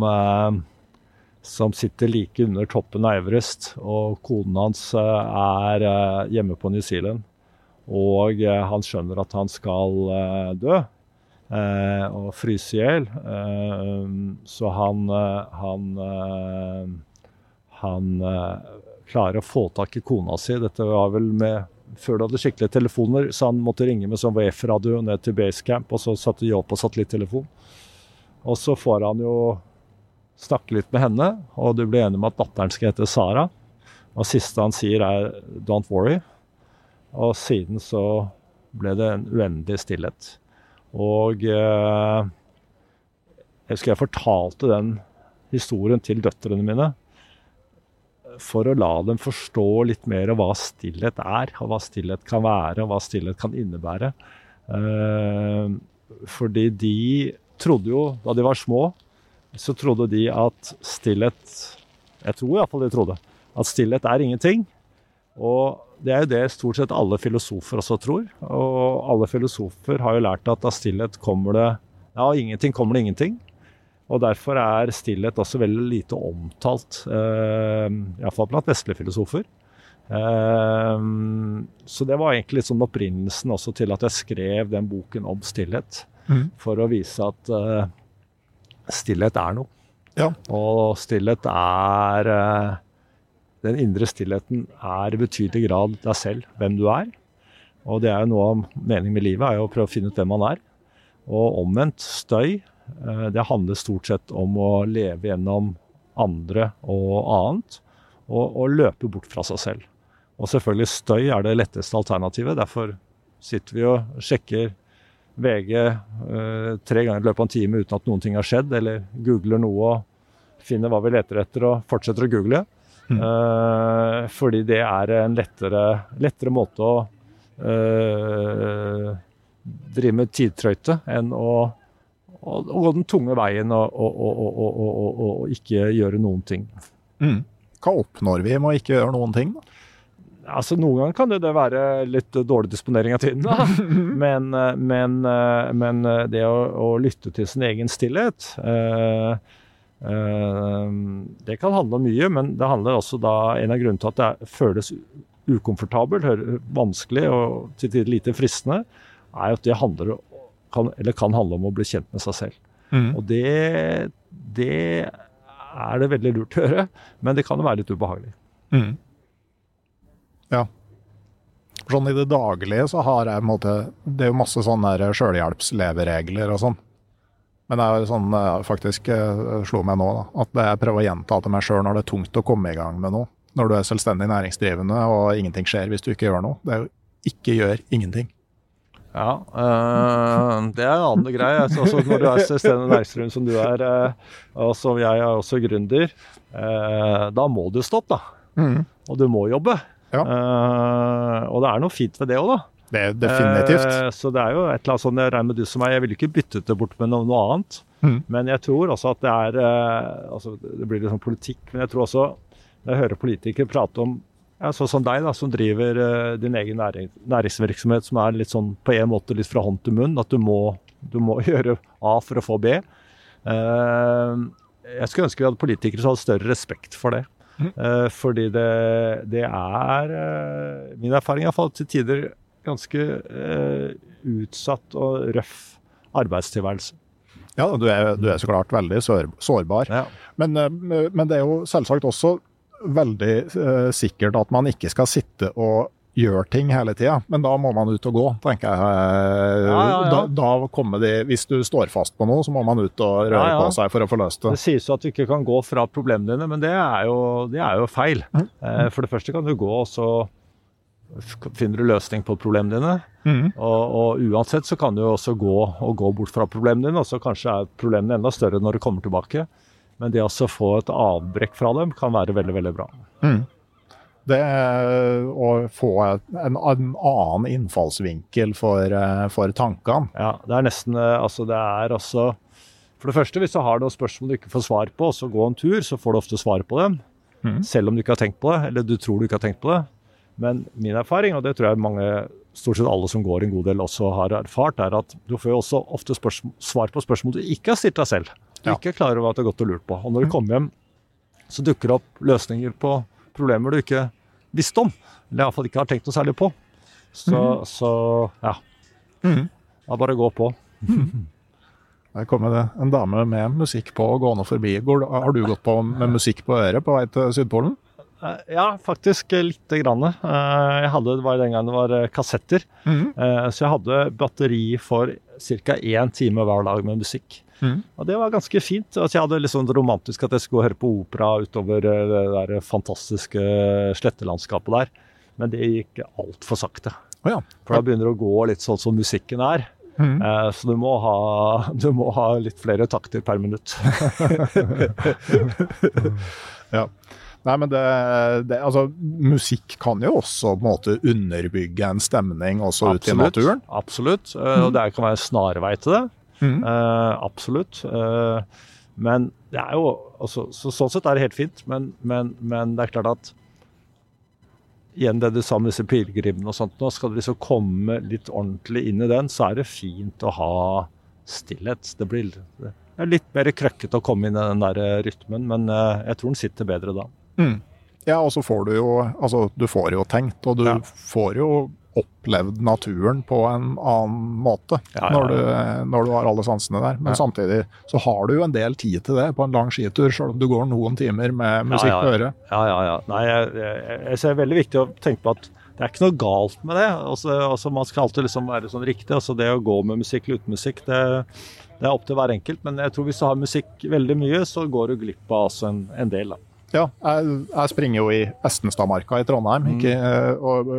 som sitter like under toppen av Everest. Og koden hans er hjemme på New Zealand. Og han skjønner at han skal dø og fryse i hjel. Så han, han, han klarer å få tak i kona si. Dette var vel med før du hadde skikkelige telefoner, så han måtte ringe med sånn VF-radio ned til basecamp, og så satte de opp på satellittelefon. Og så får han jo snakke litt med henne, og du blir enig med at datteren skal hete Sara. Og siste han sier er 'don't worry'. Og siden så ble det en uendelig stillhet. Og eh, jeg husker jeg fortalte den historien til døtrene mine for å la dem forstå litt mer hva stillhet er, og hva stillhet kan være, og hva stillhet kan innebære. Eh, fordi de trodde jo, da de var små, så trodde de at stillhet Jeg tror iallfall de trodde at stillhet er ingenting. Og det er jo det stort sett alle filosofer også tror. Og alle filosofer har jo lært at av stillhet kommer det Ja, ingenting kommer det ingenting. Og Derfor er stillhet også veldig lite omtalt, eh, iallfall blant vestlige filosofer. Eh, så det var egentlig sånn opprinnelsen også til at jeg skrev den boken om stillhet. Mm. For å vise at eh, stillhet er noe. Ja. Og stillhet er eh, Den indre stillheten er i betydelig grad deg selv, hvem du er. Og det er jo noe av meningen med livet, er jo å prøve å finne ut hvem man er. Og omvendt støy det handler stort sett om å leve gjennom andre og annet, og, og, løpe bort fra seg selv. Og selvfølgelig støy er det letteste alternativet. Derfor sitter vi og sjekker VG eh, tre ganger i løpet av en time uten at noen ting har skjedd, eller googler noe og finner hva vi leter etter og fortsetter å google. Mm. Eh, fordi det er en lettere, lettere måte å eh, drive med tidtrøyte enn å, å, å, gå den tunge veien og, og, og ikke gjøre noen ting. Mm. Hva oppnår vi med å ikke gjøre noen ting? da? Altså, Noen ganger kan det, det være litt dårlig disponering av tiden, da. men, men, men det å, å, lytte til sin egen stillhet eh, eh, Det kan handle om mye, men det handler også da En av grunnene til at det føles ukomfortabelt, vanskelig og til tider lite fristende, er at det handler, kan, kan, handle om å bli kjent med seg selv. Mm. Og det, det er det veldig lurt å gjøre, men det kan jo være litt ubehagelig. Mm. Ja. Sånn i det daglige så har jeg på en måte Det er jo masse sånne sjølhjelpsleveregler og sånn. Men det er jo sånn faktisk eh, slo meg nå, da, at jeg prøver å gjenta til meg sjøl når det er tungt å komme i gang med noe. Når du er selvstendig næringsdrivende og ingenting skjer hvis du ikke gjør noe. Det er jo ikke gjør ingenting. Ja, øh, det er en annen greie. Altså, når du er selvstendig næringsdrivende som du er, øh, og som jeg er også gründer, øh, da må du stoppe, da. Mm. Og du må jobbe. Ja. Uh, og det er noe fint ved det òg, da. Det er definitivt. Uh, så det er jo et eller annet sånn, jeg regner med du som meg, jeg vil ikke bytte det bort med noe, noe annet. Mm. Men jeg tror også at det er uh, altså, Det blir litt sånn politikk, men jeg tror også når jeg hører politikere prate om ja, sånn som deg, da, som driver din egen næring, næringsvirksomhet, som er litt sånn på en måte litt fra hånd til munn, at du må, du må gjøre A for å få B. jeg skulle ønske vi hadde politikere som hadde større respekt for det. Uh, fordi det, det er uh, Min erfaring er til tider ganske uh, utsatt og røff arbeidstilværelse. Ja, du er, du er, så klart veldig sår, sårbar. Ja. Men, men, det er jo selvsagt også veldig sikkert at man ikke skal sitte og gjøre ting hele tida, men da må man ut og gå, tenker jeg. Ja, ja, ja. Da, da, kommer de Hvis du står fast på noe, så må man ut og røre på seg for å få løst det. Det sies jo at du ikke kan gå fra problemene dine, men det er jo, det er jo feil. Mm. Eh, for det første kan du gå, og så finner du løsning på problemene dine. Mm. Og, og, uansett så kan du også gå og gå bort fra problemene dine, og så kanskje er problemene enda større når du kommer tilbake. Men det å få et avbrekk fra dem kan være veldig, veldig bra. Mm. Det å få en, en annen innfallsvinkel for, eh, for, tankene. Ja, det er nesten eh, Altså, det er altså For det første, hvis du har noen spørsmål du ikke får svar på, så gå en tur, så får du ofte svar på dem. Mm. Selv om du ikke har tenkt på det, eller du tror du ikke har tenkt på det. Men min erfaring, og det tror jeg mange, stort sett alle som går en god del også har erfart, er at du får jo også ofte svar på spørsmål du ikke har stilt deg selv. Du ja. ikke er klar over at du har gått og lurt på. Og når du mm. kommer hjem, så dukker det opp løsninger på problemer du ikke visste om. Eller iallfall ikke har tenkt noe særlig på. Så, mm. så ja. Mm. Da bare gå på. Mm. Der kommer det en dame med musikk på gående forbi. Har du gått på med musikk på øret på vei til Sydpolen? Eh, ja, faktisk lite grann. Eh, jeg hadde, det var den gangen det var eh, kassetter. Mm. Så jeg hadde batteri for ca. én time hver dag med musikk. Mm. Og det var ganske fint. Altså, jeg hadde litt det romantisk at jeg skulle høre på opera utover det der fantastiske slettelandskapet der. Men det gikk altfor sakte. Oh, ja. For da begynner det å gå litt sånn som musikken er. Mm. Så du må, ha, du må, ha, litt flere takter per minutt. ja. Nei, men det, det, altså, Musikk kan jo også på en måte underbygge en stemning også ute i naturen. Absolutt. Mm. Og det kan være snarvei til det. Mm. Uh, absolutt. Uh, men det er jo altså, så, Sånn sett er det helt fint, men, men, men, det er klart at Igjen det du sa med disse pilegrimene og sånt, nå skal du liksom komme litt ordentlig inn i den, så er det fint å ha stillhet. Det blir det litt mer krøkkete å komme inn i den der rytmen, men jeg tror den sitter bedre da. Mm. Ja, og så får du jo Altså, du får jo tenkt, og du ja. får jo opplevd naturen på en annen måte ja, ja, når, du, når, du, har alle sansene der. Men samtidig så har du jo en del tid til det på en lang skitur, selv om du går noen timer med musikk på øret. Ja, ja, ja. Nei, jeg, jeg, jeg ser veldig viktig å tenke på at det er ikke noe galt med det. Altså, altså Man skal alltid liksom være sånn riktig. altså Det å gå med musikk eller uten musikk, det, det, er opp til hver enkelt. Men jeg tror hvis du har musikk veldig mye, så går du glipp av altså en, en del. da. Ja, jeg, jeg, springer jo i Estenstadmarka i Trondheim. Ikke, mm. og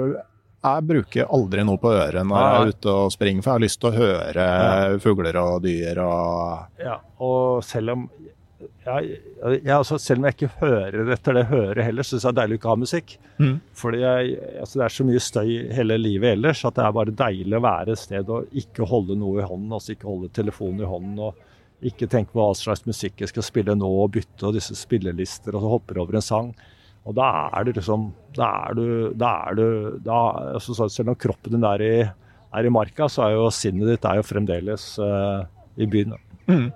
jeg bruker aldri noe på øret når jeg er ute og springer, for jeg har lyst til å høre ja. fugler og dyr og Ja, og selv om jeg, jeg, altså, selv om jeg ikke hører etter det hører heller, syns jeg det er deilig å ikke ha musikk. Mm. Fordi jeg, altså, det er så mye støy hele livet ellers at det er bare deilig å være et sted og ikke holde noe i hånden. Altså ikke holde telefonen i hånden og ikke tenk på hva slags musikk jeg skal spille nå og bytte og disse spillelister og så hopper over en sang. Og da er det liksom Da er du, da er du da, altså, Selv om kroppen din er i, er i marka, så er jo sinnet ditt er jo fremdeles uh, i byen. Mm.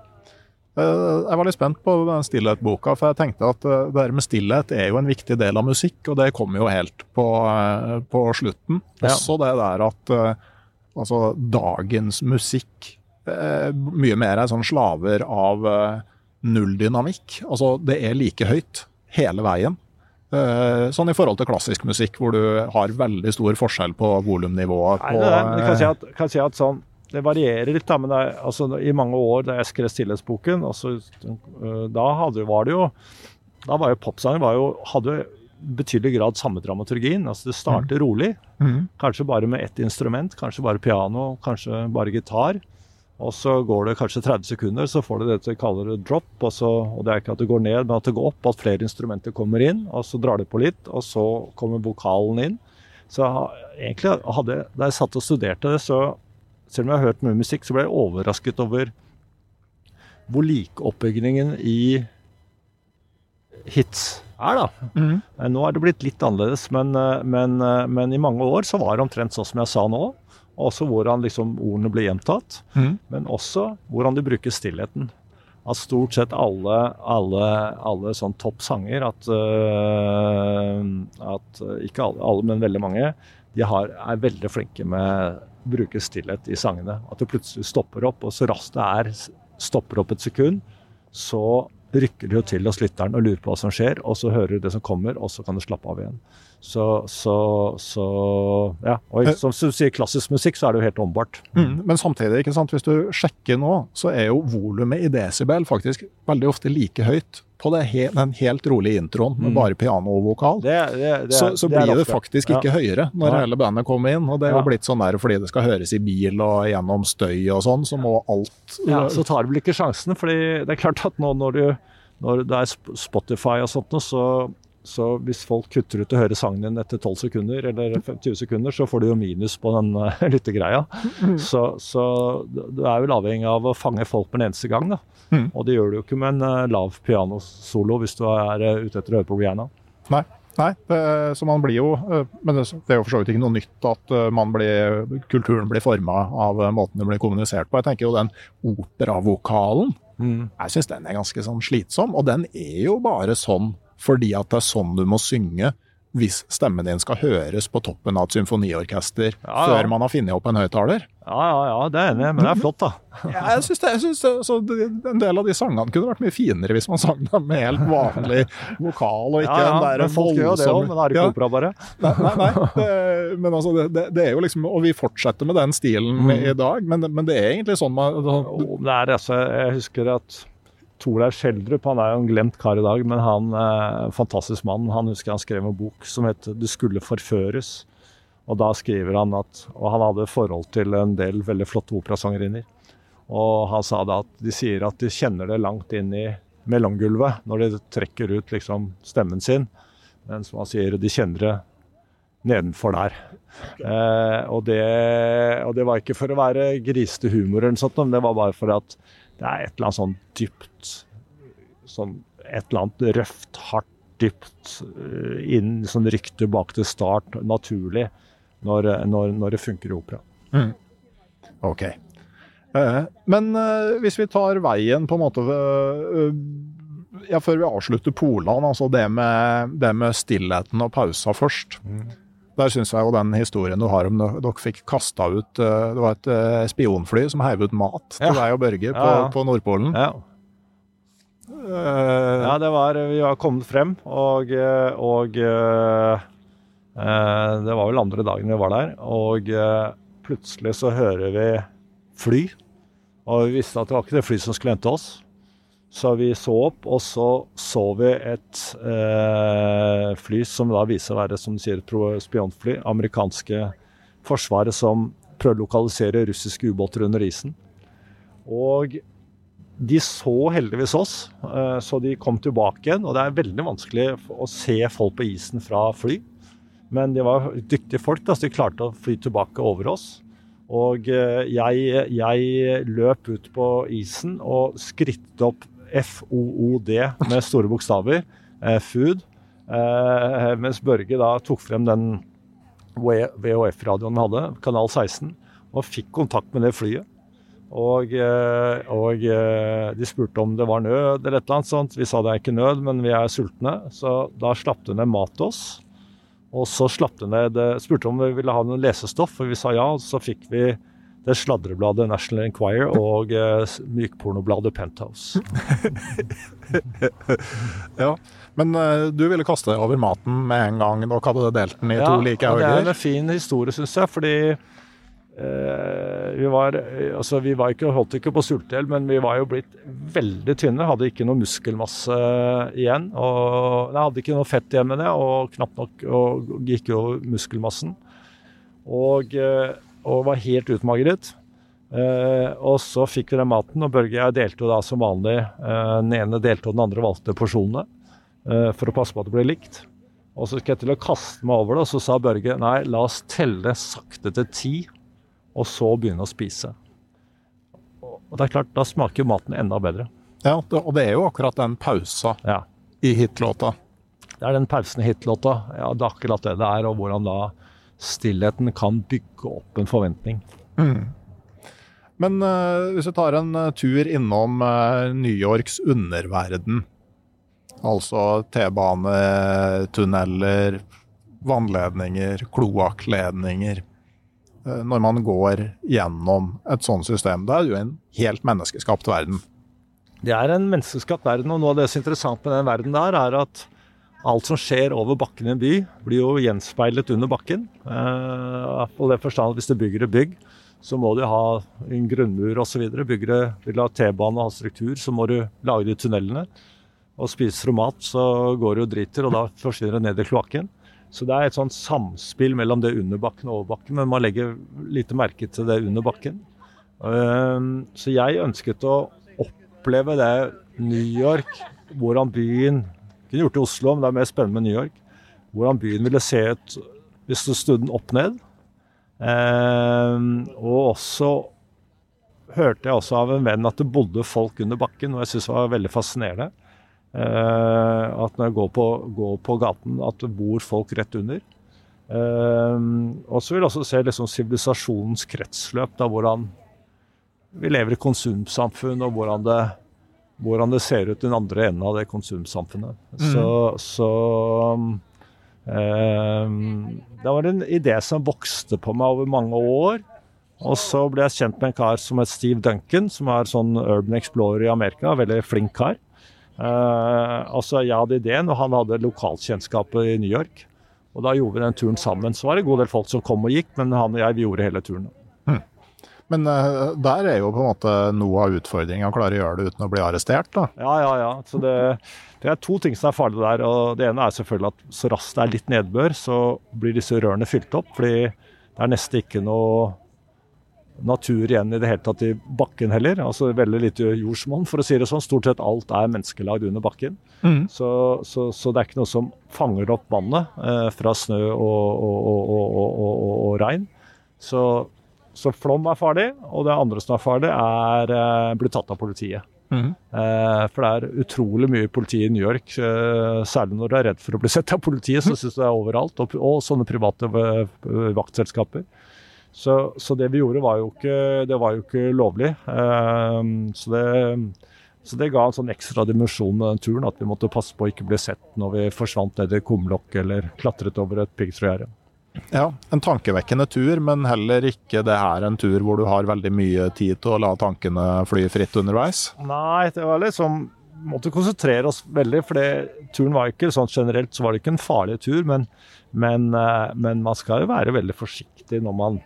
Eh, jeg var litt spent på stillhet-boka, for jeg tenkte at eh, det der med stillhet er jo en viktig del av musikk, og det kommer jo helt på, på slutten. Ja. Også det der at altså, dagens musikk mye mer er sånn slaver av null dynamikk. Altså, det er like høyt hele veien. Sånn i forhold til klassisk musikk, hvor du har veldig stor forskjell på volumnivået. Nei, det, kan, si at, kan si at sånn det varierer litt, da, men er, altså, i mange år da jeg skrev stillhetsboken, altså, da hadde, var det jo Da var jo popsanger var jo, hadde betydelig grad samme dramaturgien. altså Det starter mm. rolig, mm. kanskje bare med ett instrument, kanskje bare piano, kanskje bare gitar. Og så går det kanskje 30 sekunder, så får du det vi kaller det drop. Og, så, og det er ikke at det går ned, men at det går opp, at flere instrumenter kommer inn. Og så drar det på litt, og så kommer vokalen inn. Så egentlig hadde, da jeg satt og studerte det, så selv om jeg har hørt mye musikk, så ble jeg overrasket over hvor lik oppbyggingen i hits er, da. Mm. Nå er det blitt litt annerledes, men, eh, men, eh, men, i mange år så var det omtrent sånn som jeg sa nå. Også hvordan liksom ordene blir gjentatt, mm. men også hvordan de bruker stillheten. At stort sett alle, alle, alle sånn topp sanger, at, uh, at ikke alle, alle, men veldig mange, de har, er veldig flinke med å bruke stillhet i sangene. At det plutselig stopper opp, og så raskt det er stopper opp et sekund, så rykker det jo til hos lytteren og lurer på hva som skjer, og så hører du det som kommer, og så kan du slappe av igjen. Så, så, så ja. Og som du sier, klassisk musikk, så er det jo helt åndbart. Mm, men samtidig, ikke sant, hvis du sjekker nå, så er jo volumet i desibel faktisk veldig ofte like høyt på he den helt rolige introen med mm. bare piano og vokal, det, det, det, så, så blir det faktisk ikke ja. høyere når ja. hele bandet kommer inn. Og det er jo blitt sånn der fordi det skal høres i bil og gjennom støy og sånn, så må alt Ja, Så tar du vel ikke sjansen, fordi det er klart at nå når, du, når det er Spotify og sånt, så så hvis folk kutter ut å høre sangen din etter 12 sekunder eller 20 sekunder, så får du jo minus på den uh, lyttegreia. Mm. Så, så, du er vel avhengig av å fange folk med en eneste gang. da. Mm. Og det gjør du jo ikke med en uh, lav pianosolo hvis du er uh, ute etter å høre på Rihanna. Nei. Nei, det, så man blir jo Men det, det er jo for så vidt ikke noe nytt at blir, kulturen blir forma av måten det blir kommunisert på. Jeg tenker jo den operavokalen, mm. jeg syns den er ganske sånn slitsom. Og den er jo bare sånn fordi at det er sånn du må synge hvis stemmen din skal høres på toppen av et symfoniorkester ja, ja. før man har funnet opp en høyttaler. Ja, ja, ja, det er enig, men det er flott, da. ja, jeg synes det, jeg synes det, så En del av de sangene kunne vært mye finere hvis man sang dem med helt vanlig vokal, og ikke ja, den der men folk gjør det òg, men det er ikke opera, bare. Nei, nei, nei det, men altså, det, det, er jo liksom Og vi fortsetter med den stilen mm. i dag, men, men, det er egentlig sånn man det er altså, Jeg husker at Torleif Skjeldrup han er jo en glemt kar i dag, men han eh, fantastisk mann. Han husker han skrev en bok som het 'Du skulle forføres'. Og da skriver han at Og han hadde forhold til en del veldig flotte operasangerinner. Og han sa da at de sier at de kjenner det langt inn i mellomgulvet når de trekker ut liksom stemmen sin. Men som han sier, de kjenner det nedenfor der. Eh, og, det, og, det, var ikke for å være grisete humor, eller noe sånt, men det var bare for at det er et eller annet sånn dypt sånn Et eller annet røft, hardt, dypt eh, inn sånn rykte bak til start, naturlig, når, når, når det funker i opera. Mm. OK. Uh, men hvis vi tar veien på en måte ja, Før vi avslutter Polan, altså det med, det med stillheten og pausa først. Mm. Der syns jeg jo den historien du har om dere fikk kasta ut eh, Det var et eh, spionfly som heiv ut mat til ja. deg og Børge på, ja, på Nordpolen. Ja. Uh, ja, det var Vi var kommet frem, og, og uh, uh, Det var vel andre dagen vi var der. Og plutselig så hører vi fly. Og vi visste at det var ikke det flyet som skulle hente oss. Så vi så opp, og så så vi et eh, fly som da viser å være som du sier, et spionfly. Amerikanske forsvaret som prøver å lokalisere russiske ubåter under isen. Og de så heldigvis oss, eh, så de kom tilbake igjen. Og det er veldig vanskelig å se folk på isen fra fly. Men de var dyktige folk, da, så de klarte å fly tilbake over oss. Og eh, jeg, jeg løp ut på isen og skrittet opp FOOD med store bokstaver. Eh, food. Eh, mens Børge da tok frem den VHF-radioen vi hadde, kanal 16, og fikk kontakt med det flyet. Og, eh, og, de spurte om det var nød eller et eller annet sånt. Vi sa det er ikke nød, men vi er sultne. Så da slapp de ned mat til oss. Og så slapp de ned, spurte om vi ville ha noe lesestoff, og vi sa ja. Og Så fikk vi det sladrebladet National Enquirer og uh, mykpornobladet Penthouse. ja, Men uh, du ville kaste deg over maten med en gang. Dere hadde delt den i ja, to like hauger? Det er en fin historie, syns jeg. fordi uh, vi var altså vi var ikke, holdt ikke på sultehjell, men vi var jo blitt veldig tynne. Hadde ikke noe muskelmasse igjen. og nei, Hadde ikke noe fett igjen med det, og knapt nok og gikk jo muskelmassen. Og og var helt utmagret. Uh, og så fikk vi den maten, og Børge og jeg delte jo da som vanlig. Uh, den ene delte, og den andre valgte porsjonene uh, for å passe på at det ble likt. Og så skal jeg til å kaste meg over det, og så sa Børge nei, la oss telle sakte til ti, og så begynne å spise. Og det er klart, da smaker maten enda bedre. Ja, og det er jo akkurat den pausa ja. i hitlåta. Det er den pausen i hitlåta. Ja, det er akkurat det det er, og hvordan da stillheten kan bygge opp en forventning. Mm. Men uh, hvis vi tar en uh, tur innom uh, New Yorks underverden, altså T-banetunneler, vannledninger, kloakkledninger Når man går gjennom et sånt system, da er det jo en helt menneskeskapt verden. Det er en menneskeskapt verden, og noe av det som er interessant med den verden der, er at alt som skjer over bakken i en by, blir jo gjenspeilet under bakken. Uh, på det forstand at Hvis du bygger et bygg, så må du ha en grunnmur osv. Bygger du vil ha T-bane og ha struktur, så må du lage de tunnelene. Og spiser du mat, så går det jo driter, og da forsvinner det ned i kloakken. Så det er et sånt samspill mellom det under bakken og over bakken, men man legger lite merke til det under bakken. Uh, så jeg ønsket å oppleve det New York, hvordan byen kunne gjort det i Oslo, men det er mer spennende med New York. Hvordan byen ville se ut hvis du snudde den opp ned. Eh, og også hørte jeg også av en venn at det bodde folk under bakken, og jeg syns det var veldig fascinerende. Eh, at når jeg går på, går på, gaten, at det bor folk rett under. Eh, og så vil jeg også se liksom sivilisasjonens kretsløp, da, hvordan vi lever i konsumsamfunn, og hvordan det hvordan det ser ut den andre enden av det konsumsamfunnet. Mm. Så, så um, Det var en idé som vokste på meg over mange år. Og så ble jeg kjent med en kar som het Steve Duncan, som er sånn Urban Explorer i Amerika. Veldig flink kar. Uh, altså, jeg hadde ideen, og han hadde lokalkjennskapet i New York. Og da gjorde vi den turen sammen. Så var det en god del folk som kom og gikk, men han og jeg vi gjorde hele turen. Men uh, der er jo på en måte noe av utfordringa å klare å gjøre det uten å bli arrestert, da. Ja, ja, ja. Så det, det, er to ting som er farlig der. og Det ene er selvfølgelig at så raskt det er litt nedbør, så blir disse rørene fylt opp. Fordi det er nesten ikke noe natur igjen i det hele tatt i bakken heller. altså Veldig lite jordsmonn, for å si det sånn. Stort sett alt er menneskelagd under bakken. Mm. Så, så, så, det er ikke noe som fanger opp vannet eh, fra snø og, og, og, og regn. Så så flom er farlig, og det andre som er farlig, er uh, bli tatt av politiet. Mm. For det er utrolig mye politi i New York, uh, særlig når du er redd for å bli sett av politiet. Så syns du det er overalt, og, og sånne private vaktselskaper. Så, så, det vi gjorde, var jo ikke, det var jo ikke lovlig. så det så det ga en sånn ekstra dimensjon med den turen, at vi måtte passe på å ikke bli sett når vi forsvant ned i kumlokk eller klatret over et piggtrådgjerde. Ja, en tankevekkende tur, men heller ikke det her en tur hvor du har veldig mye tid til å la tankene fly fritt underveis? Nei, det var liksom måtte konsentrere oss veldig, for turen var ikke sånn generelt så var det ikke en farlig tur, men, men, eh, men man skal jo være veldig forsiktig når man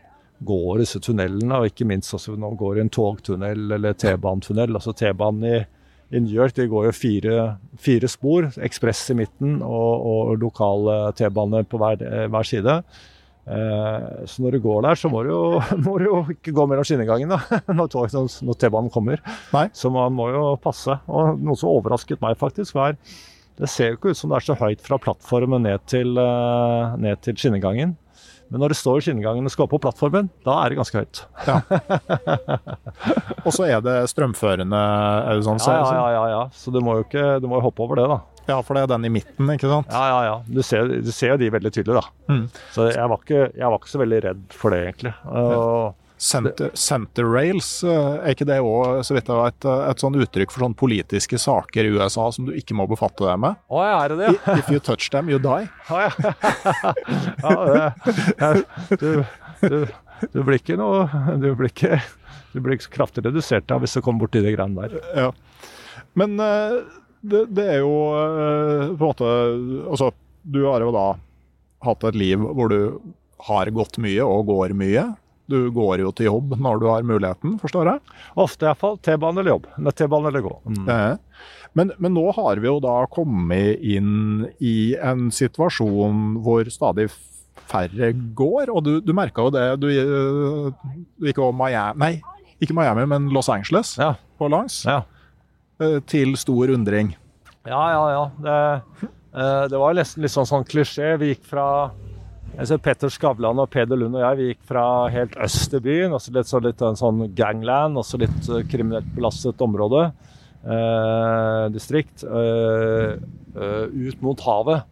går disse tunnelene, og ikke minst også når man går i en togtunnel eller T-banetunnel. Altså T-banen i i New York det går jo fire, fire spor, ekspress i midten og, og lokal T-bane på hver, hver, side. Eh, så når du går der, så må du jo, må du jo ikke gå mellom skinnegangen da, når, når T-banen kommer. Nei. Så man må jo passe. Og noe som overrasket meg faktisk, var det ser jo ikke ut som det er så høyt fra plattformen ned til, eh, ned til skinnegangen. Men når det står i skinnegangen og skal opp på plattformen, da er det ganske høyt. Og så er det strømførende, er det sånn? Ja, ja, ja, ja, ja. Så du må jo ikke, du må jo hoppe over det, da. ja, for det er den i midten, ikke sant? Ja, ja, ja. Du ser, du ser jo de veldig tydelig, da. Mm. Så jeg var, ikke, jeg var ikke så veldig redd for det, egentlig. Og, Center, center rails, eh, er ikke det òg, så vidt jeg vet, eh, et sånn uttrykk for sånne politiske saker i USA som du ikke må befatte deg med? Å, ja, er det det? If you touch them, you die. Ja, ja. ja det, du, du, du blir ikke noe Du blir ikke du blir ikke så kraftig redusert da, hvis du kommer borti de greiene der. Ja. Men eh, det, det er jo eh, på en måte Altså, du har jo da hatt et liv hvor du har gått mye og går mye. Du går jo til jobb når du har muligheten, forstår jeg. Ofte iallfall. T-bane eller jobb. T-bane eller gå. Mm. Eh, Men, men nå har vi jo da kommet inn i en situasjon hvor stadig færre går, og du, du merka jo det. Du, eh, du gikk over Miami Nei, ikke Miami, men Los Angeles Ja. på langs. Ja. eh, Til stor undring. Ja, ja, ja. Det, eh, det var nesten litt sånn, sånn klisjé. Vi gikk fra jeg Petter Skavlan og Peder Lund og jeg vi gikk fra helt øst i byen, også litt, så litt en sånn gangland, også litt eh, kriminelt belastet område, eh, distrikt, eh, eh, ut mot havet.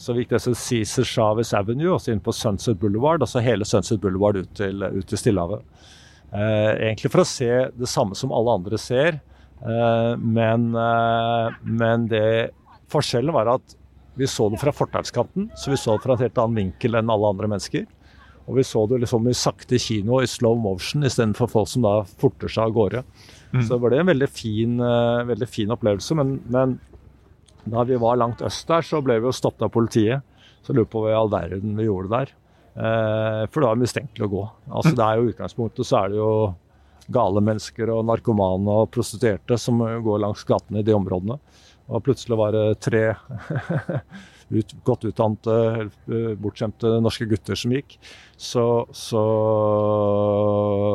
Så vi gikk det som Cæsar Chavez Avenue, også inn på Sunset Boulevard, altså hele Sunset Boulevard ut til, ut til Stillehavet. Eh, egentlig for å se det samme som alle andre ser, eh, men, men det Forskjellen var at vi så det fra fortauskanten, så vi så det fra en helt annen vinkel enn alle andre mennesker. Og vi så det liksom i sakte kino, i slow motion, istedenfor folk som da forter seg av gårde. Så det ble en veldig fin, uh, veldig fin opplevelse. Men, men da vi var langt øst der, så ble vi jo stoppet av politiet. Så lurer på hva i all verden vi gjorde der. Uh, for det var mistenkelig å gå. Altså det er jo utgangspunktet så er det jo gale mennesker og narkomane og prostituerte som går langs gatene i de områdene. Og plutselig var det tre ut, godt utdannede, eh, bortskjemte norske gutter som gikk. Så, så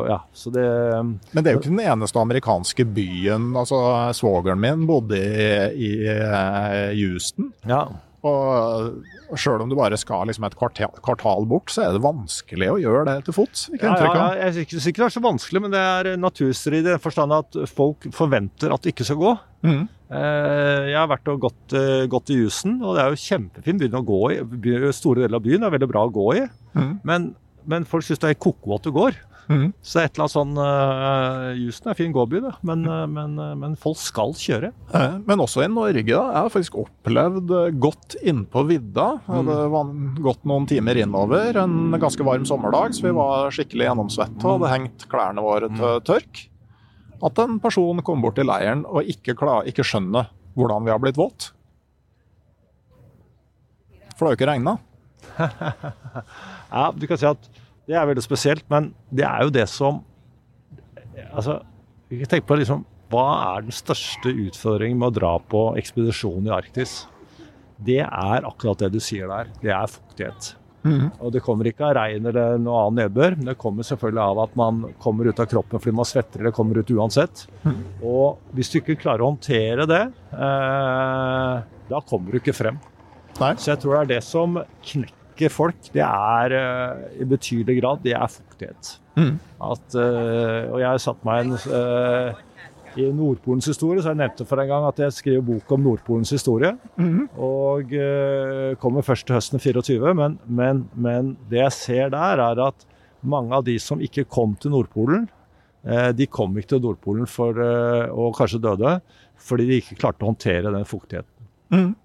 ja. Så det Men det er jo ikke den eneste amerikanske byen. altså Svogeren min bodde i, i eh, Houston. Ja. Og sjøl om du bare skal liksom et kvartal, kvartal bort, så er det vanskelig å gjøre det til fots. Ja, ja, jeg syns ikke det er så vanskelig, men det er naturstrid i den forstand at folk forventer at det ikke skal gå. Mhm. Eh, Jeg har vært og gått, eh, gått i Jusen, og det er jo kjempefint byen å gå i. Store deler av byen er veldig bra å gå i, mm. men, men folk syns det er du går. Mhm. Så et eller annet sånn uh, Houston er en fin gåby, det, men, mm. men, eh, men folk skal kjøre. Eh, Men også i Norge. da. Jeg har faktisk opplevd eh, godt innpå vidda. Mm. Det var gått noen timer innover en ganske varm sommerdag, så vi var skikkelig gjennomsvette og hadde hengt klærne våre Mm. til tørk. At en person kom bort til leiren og ikke, klar, ikke skjønner hvordan vi har blitt våt. For det har jo ikke regna. Ja, du kan si at det er veldig spesielt, men det er jo det som Altså, vi kan tenke på liksom Hva er den største utfordringen med å dra på ekspedisjon i Arktis? Det er akkurat det du sier der. Det er fuktighet. Og det kommer ikke av regn eller noe annen nedbør, men det kommer selvfølgelig av at man kommer ut av kroppen fordi man svetter eller kommer ut uansett. Og hvis du ikke klarer å håndtere det, eh, da kommer du ikke frem. Nei. Så jeg tror det er det som knekker folk. Det er eh, i betydelig grad det er fuktighet. Mm. At, eh, og jeg har satt meg en eh, i Nordpolens historie, så jeg nevnte for en gang at jeg skriver bok om Nordpolens historie. Og uh, kommer først til høsten 24, men, men, men det jeg ser der, er at mange av de som ikke kom til Nordpolen, uh, de kom ikke til Nordpolen for, uh, og kanskje døde fordi de ikke klarte å håndtere den fuktigheten.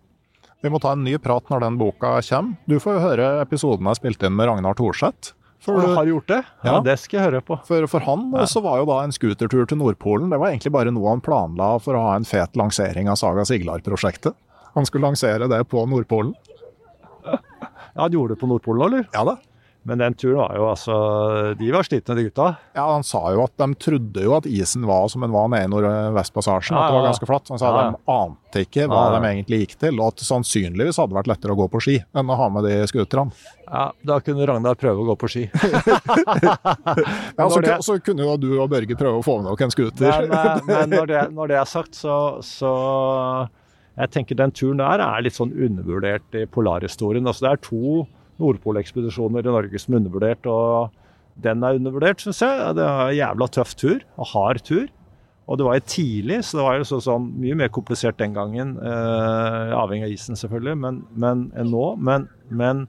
Vi må ta en ny prat når den boka kommer. Du får jo høre episoden jeg spilte inn med Ragnar Thorseth. For, Har gjort det? Ja, Ja. det skal jeg høre på. for, for han så var jo da en scootertur til Nordpolen. Det var egentlig bare noe han planla for å ha en fet lansering av Saga Siglar-prosjektet. Han skulle lansere det på Nordpolen. Ja, Han gjorde det på Nordpolen òg, eller? Ja da. Men den turen var jo altså De var slitne, de gutta. Ja, Han sa jo at de trodde jo at isen var som den var nede i Nordvestpassasjen, Ja, at det var ganske flatt. Han sa Ja, ja. de ante ikke hva Ja, ja. de egentlig gikk til, og at det sannsynligvis hadde vært lettere å gå på ski enn å ha med de skuterne. Ja, Da kunne Ragnar prøve å gå på ski. Ja, så, det- så kunne jo du og Børge prøve å få med dere en scooter. Men, eh, men når, det, når det er sagt, så, så Jeg tenker den turen der er litt sånn undervurdert i polarhistorien. Altså, det er to Nordpolekspedisjoner i Norge som er undervurdert, og den er undervurdert, syns jeg. Det er en jævla tøff tur, og hard tur. Og det var jo tidlig, så det var jo så, sånn mye mer komplisert den gangen. Eh, avhengig av isen, selvfølgelig, men, men, enn nå. Men, men,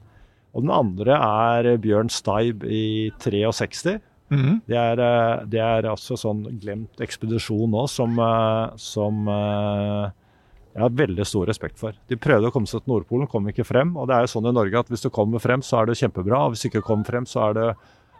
og den andre er Bjørn Steib i 63. Mhm. Det er, eh, det er altså sånn glemt ekspedisjon nå som, eh, som eh, jeg har veldig stor respekt for. De prøvde å komme seg til Nordpolen, kom ikke frem. Og det er jo sånn i Norge at hvis du kommer frem, så er det kjempebra. Og hvis du ikke kommer frem, så er det,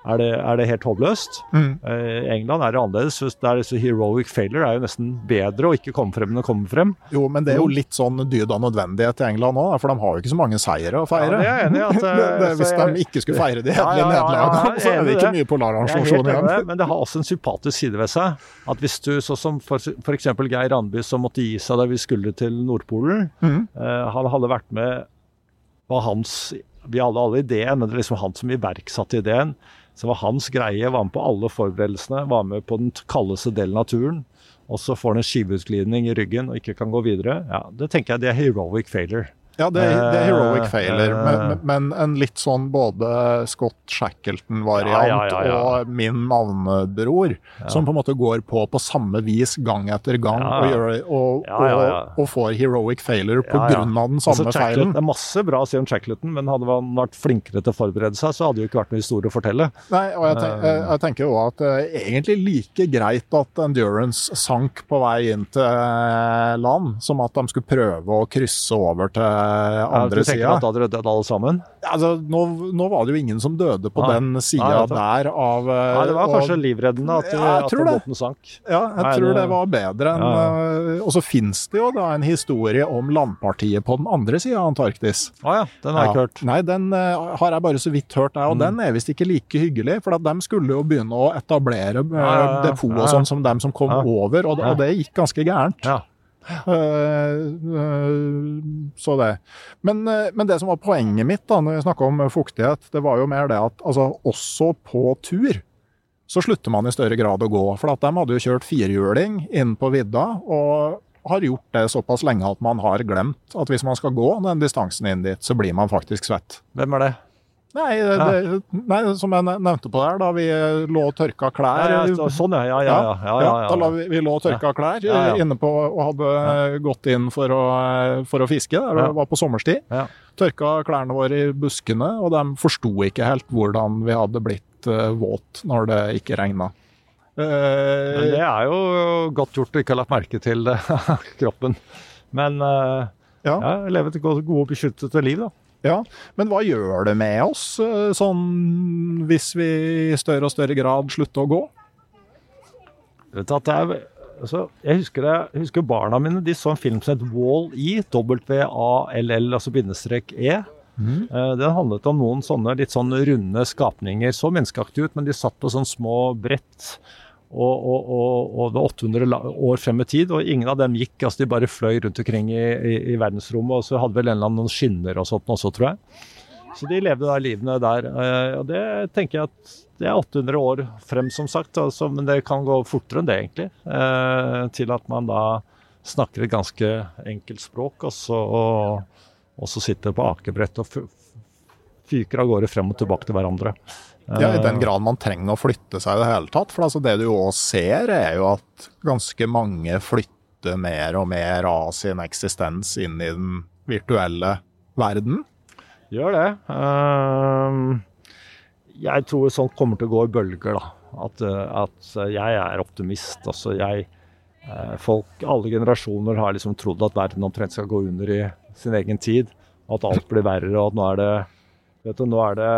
er det, er det helt håpløst. Mm. Eh, England er det annerledes. Det er disse heroic failure er jo nesten bedre å ikke komme frem enn å komme frem. Jo, men det er jo litt sånn dyd av nødvendighet i England òg, for de har jo ikke så mange seire å feire. Ja, det er enig at, eh, hvis jeg- de ikke skulle feire de hederlige ja, ja, nederlagene, så er det ikke mye polararrangement igjen. men det har også en sympatisk side ved seg. At hvis du, sånn som f.eks. Geir Randby, som måtte gi seg da vi skulle til Nordpolen. mm. eh, han hadde vært med var hans Vi hadde alle ideen, men det er liksom han som iverksatte ideen. Så var hans greie. Var med på alle forberedelsene. Var med på den kaldeste delen av turen. Og så får han en skiveutglidning i ryggen og ikke kan gå videre. Ja, Det tenker jeg det er heroic failure. Ja, det, det er heroic Eh, failure, eh, men, men en litt sånn både Scott Shackleton-variant Ja, ja, ja, og min navnebror, som på en måte går på på samme vis gang etter gang og, gjør, og. Og, og får heroic failure på grunn av den Altså, samme feilen. Det er masse bra å si om Shackleton, men hadde han vært flinkere til å forberede seg, så hadde det jo ikke vært noe historie å fortelle. Nei, og jeg, tenk, jeg, jeg tenker jo at det er egentlig like greit at Endurance sank på vei inn til eh, land, som at de skulle prøve å krysse over til Ja, andre du tenker sida. at da hadde dødd alle sammen? Altså, nå, nå var det jo ingen som døde på Nei. den sida der av eh, Nei, det var og- kanskje livreddende at, Ja, at båten sank. Ja, jeg Nei, tror det- det var bedre enn Ja, eh, Og så finnes det jo da en historie om landpartiet på den andre sida av Antarktis. Å ja, den har jeg ikke hørt. Mm. Nei, den eh, har jeg bare så vidt hørt, jeg, og den er visst ikke like hyggelig. For at de skulle jo begynne å etablere Ja, ja, ja. depot Ja, ja. og sånn som dem som kom Ja. over, og, og det gikk ganske gærent. Ja. Eh, eh, så det. Men, eh, men det som var poenget mitt da når vi snakka om fuktighet, det var jo mer det at altså, også på tur så slutter man i større grad å gå. For at de hadde jo kjørt firehjuling inn på vidda, og har gjort det såpass lenge at man har glemt at hvis man skal gå den distansen inn dit, så blir man faktisk svett. Hvem er det? Nei, det, nei som jeg nevnte på der, da vi lå og tørka klær Ja, ja, sånn, ja. Ja, ja, ja. da vi, vi lå og tørka klær eh, inne på og hadde gått inn for å, for å fiske. Det var på sommerstid. Tørka klærne våre i buskene, og de forsto ikke helt hvordan vi hadde blitt uh, våt når det ikke regna. Uh, det er jo godt gjort å ikke ha lagt merke til kroppen. Men uh, ja. ja, leve et godt- gode, beskyttede liv, da. Ja, men hva gjør det med oss eh, sånn hvis vi i større og større grad slutter å gå? Det er, altså, jeg, husker det, jeg husker barna mine de så en film som het Wall-E, W-A-L-L, altså bindestrek E. Mm. Den handlet om noen sånne litt sånn runde skapninger. Så menneskeaktige ut, men de satt på sånne små brett. Og, og, og, og det var 800 år frem i tid, og ingen av dem gikk. altså De bare fløy rundt omkring i, i, i verdensrommet, og så hadde vel en eller annen noen skinner og sånt også, tror jeg. Så de levde da livene der. eh, Og det tenker jeg at det er 800 år frem, som sagt. Altså, men det kan gå fortere enn det, egentlig. eh, Til at man da snakker et ganske enkelt språk, og så, og, og så sitter på akebrett og fyker av gårde frem og tilbake til hverandre. Ja, I Eh, den grad man trenger å flytte seg i det hele tatt. For altså det du òg ser, er jo at ganske mange flytter mer og mer av sin eksistens inn i den virtuelle verden. Gjør det. Ehm, jeg tror sånt kommer til å gå i bølger, da. At, eh, at jeg er optimist. Altså jeg eh, Folk, alle generasjoner har liksom trodd at verden omtrent skal gå under i sin egen tid. At alt blir verre, og at nå er det Vet du, nå er det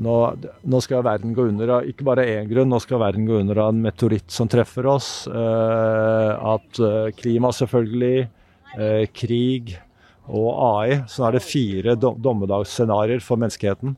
nå, nå skal verden gå under av ikke bare én grunn, nå skal verden gå under av en meteoritt som treffer oss. eh, at eh, klima, selvfølgelig. eh, krig og AI. Så nå er det fire dom dommedagsscenarioer for menneskeheten.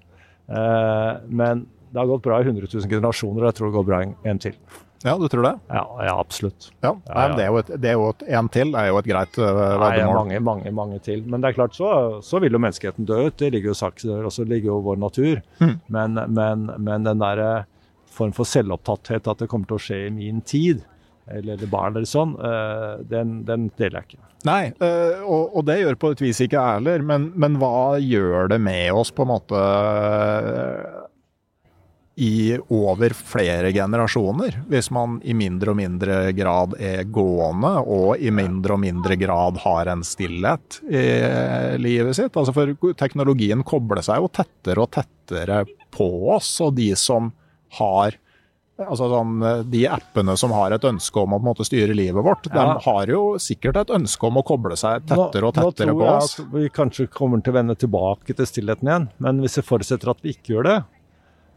Eh, men det har gått bra i 100 000 generasjoner, og jeg tror det går bra en, en til. Ja, du tror det? Ja, ja absolutt. Ja, Nei, men det er jo et, det er jo et en til er jo et greit uh, Nei, veddemål. mange, mange, mange til. Men det er klart, så, så vil jo menneskeheten dø ut. Det ligger jo sagt der, og så ligger jo vår natur. Mm. Men, men, men den derre form for selvopptatthet at det kommer til å skje i min tid, eller, barn eller sånn, eh, den, den deler jeg ikke. Nei, øh, og, og det gjør på et vis ikke jeg heller, men, men hva gjør det med oss på en måte i over flere generasjoner, hvis man i mindre og mindre grad er gående og i mindre og mindre grad har en stillhet i livet sitt? Altså For teknologien kobler seg jo tettere og tettere på oss, og de som har Altså sånn, De appene som har et ønske om å på måte styre livet vårt, Ja. de har jo sikkert et ønske om å koble seg tettere og nå, tettere nå på tror oss. jeg at vi kanskje kommer til å vende tilbake til stillheten igjen, men hvis jeg forutsetter at vi ikke gjør det, eh,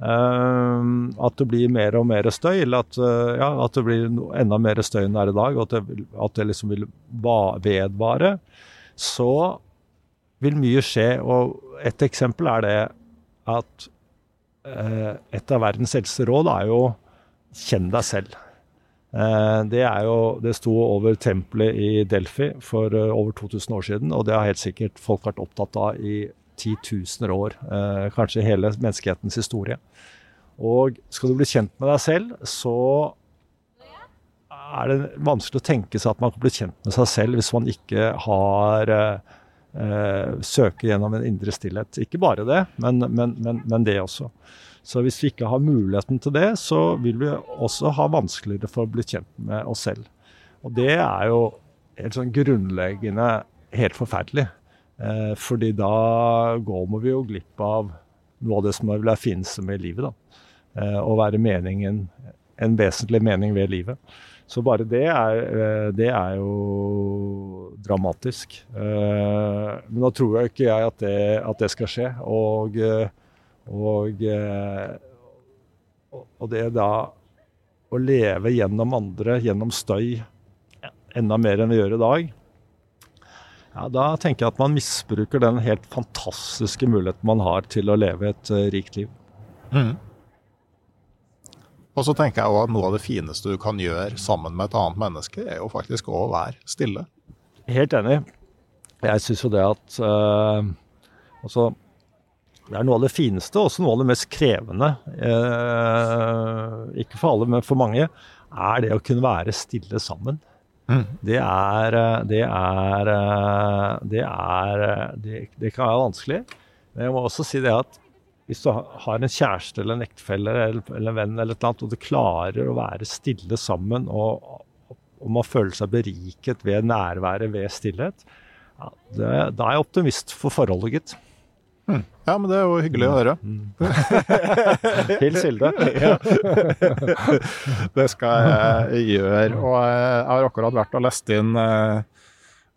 at det blir mer og mer støy, eller at, eh, ja, at det blir enda mer støy enn det er i dag, og at det, at det liksom vil va- vedvare, så vil mye skje. Og et eksempel er det at eh, et av verdens eldste råd er jo 'kjenn deg selv'. Eh, Det jo, det sto over tempelet i Delphi for over 2000 år siden, og det har helt sikkert folk vært opptatt av i titusener år. eh, Kanskje hele menneskehetens historie. Og skal du bli kjent med deg selv, så er det vanskelig å tenke seg at man kan bli kjent med seg selv hvis man ikke har eh, søker gjennom en indre stillhet. Ikke bare det, men, men, men, men det også. Så hvis vi ikke har muligheten til det, så vil vi også ha vanskeligere for å bli kjent med oss selv. Og det er jo helt sånn grunnleggende helt forferdelig. Eh, fordi da går vi jo glipp av noe av det som vil være fineste med livet. da. Eh, å være meningen, en vesentlig mening ved livet. Så bare det er, eh, det er jo dramatisk. Eh, Men da tror jeg ikke jeg at det, at det skal skje. Og, eh, og, eh, og det da å leve gjennom andre, gjennom støy, enda mer enn vi gjør i dag, ja, da tenker jeg at man misbruker den helt fantastiske muligheten man har til å leve et eh, rikt liv. Mm. Og så tenker jeg også at noe av det fineste du kan gjøre sammen med et annet menneske, er jo faktisk å være stille. Helt enig. Jeg syns jo det at eh, altså, Det er noe av det fineste, og også noe av det mest krevende, eh, ikke for alle, men for mange, er det å kunne være stille sammen. Det er Det er Det er det, det kan være vanskelig. Men jeg må også si det at hvis du har en kjæreste eller en ektefelle eller, en venn, eller et annet, og du klarer å være stille sammen, og, og man føler seg beriket ved nærværet ved stillhet, ja, det, da er jeg optimist for forholdet, gitt. Ja, men det er jo hyggelig å høre. Hils Hilde. Det skal jeg gjøre. Og jeg har akkurat vært og lest inn eh,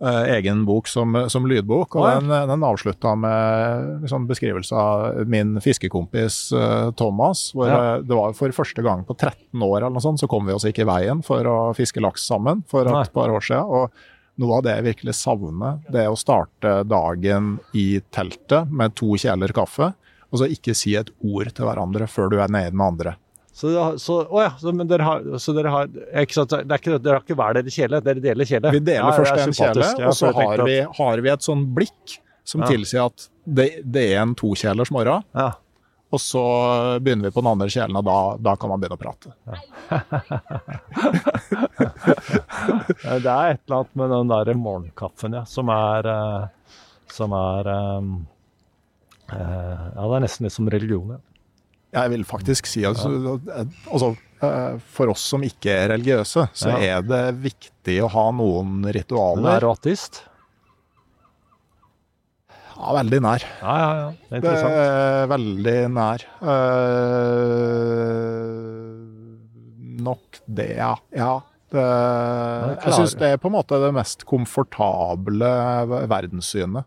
eh, egen bok som, som lydbok, og den, den avslutta med liksom, beskrivelse av min fiskekompis eh, Thomas. hvor Ja. eh, Det var for første gang på 13 år eller noe sånt, så kom vi oss ikke i veien for å fiske laks sammen for Nei. et par år siden. og noe av det jeg virkelig savner, det er å starte dagen i teltet med to kjeler kaffe, og så ikke si et ord til hverandre før du er nede med andre. Så, så, å ja, så, men dere har, så dere har ikke sant, det er ikke, Dere har ikke hver deres kjele, dere deler kjele? Vi deler Ja, først en kjele, og så har vi, har vi et sånn blikk som Ja. tilsier at det, det er en tokjelers morgen, Ja. Og så begynner vi på den andre kjelen, og da, da kan man begynne å prate. Ja. Det er et eller annet med den der morgenkaffen, ja, som er eh, Som er eh, eh, Ja, det er nesten litt som religion, ja. Jeg vil faktisk si at altså, for oss som ikke er religiøse, så Ja. er det viktig å ha noen Men ritualer. er du ateist? Ja, veldig nær. Ja, ja, ja. Det er Det er veldig nær. Uh, nok det, ja. ja. Det, jeg syns det er på en måte det mest komfortable verdenssynet.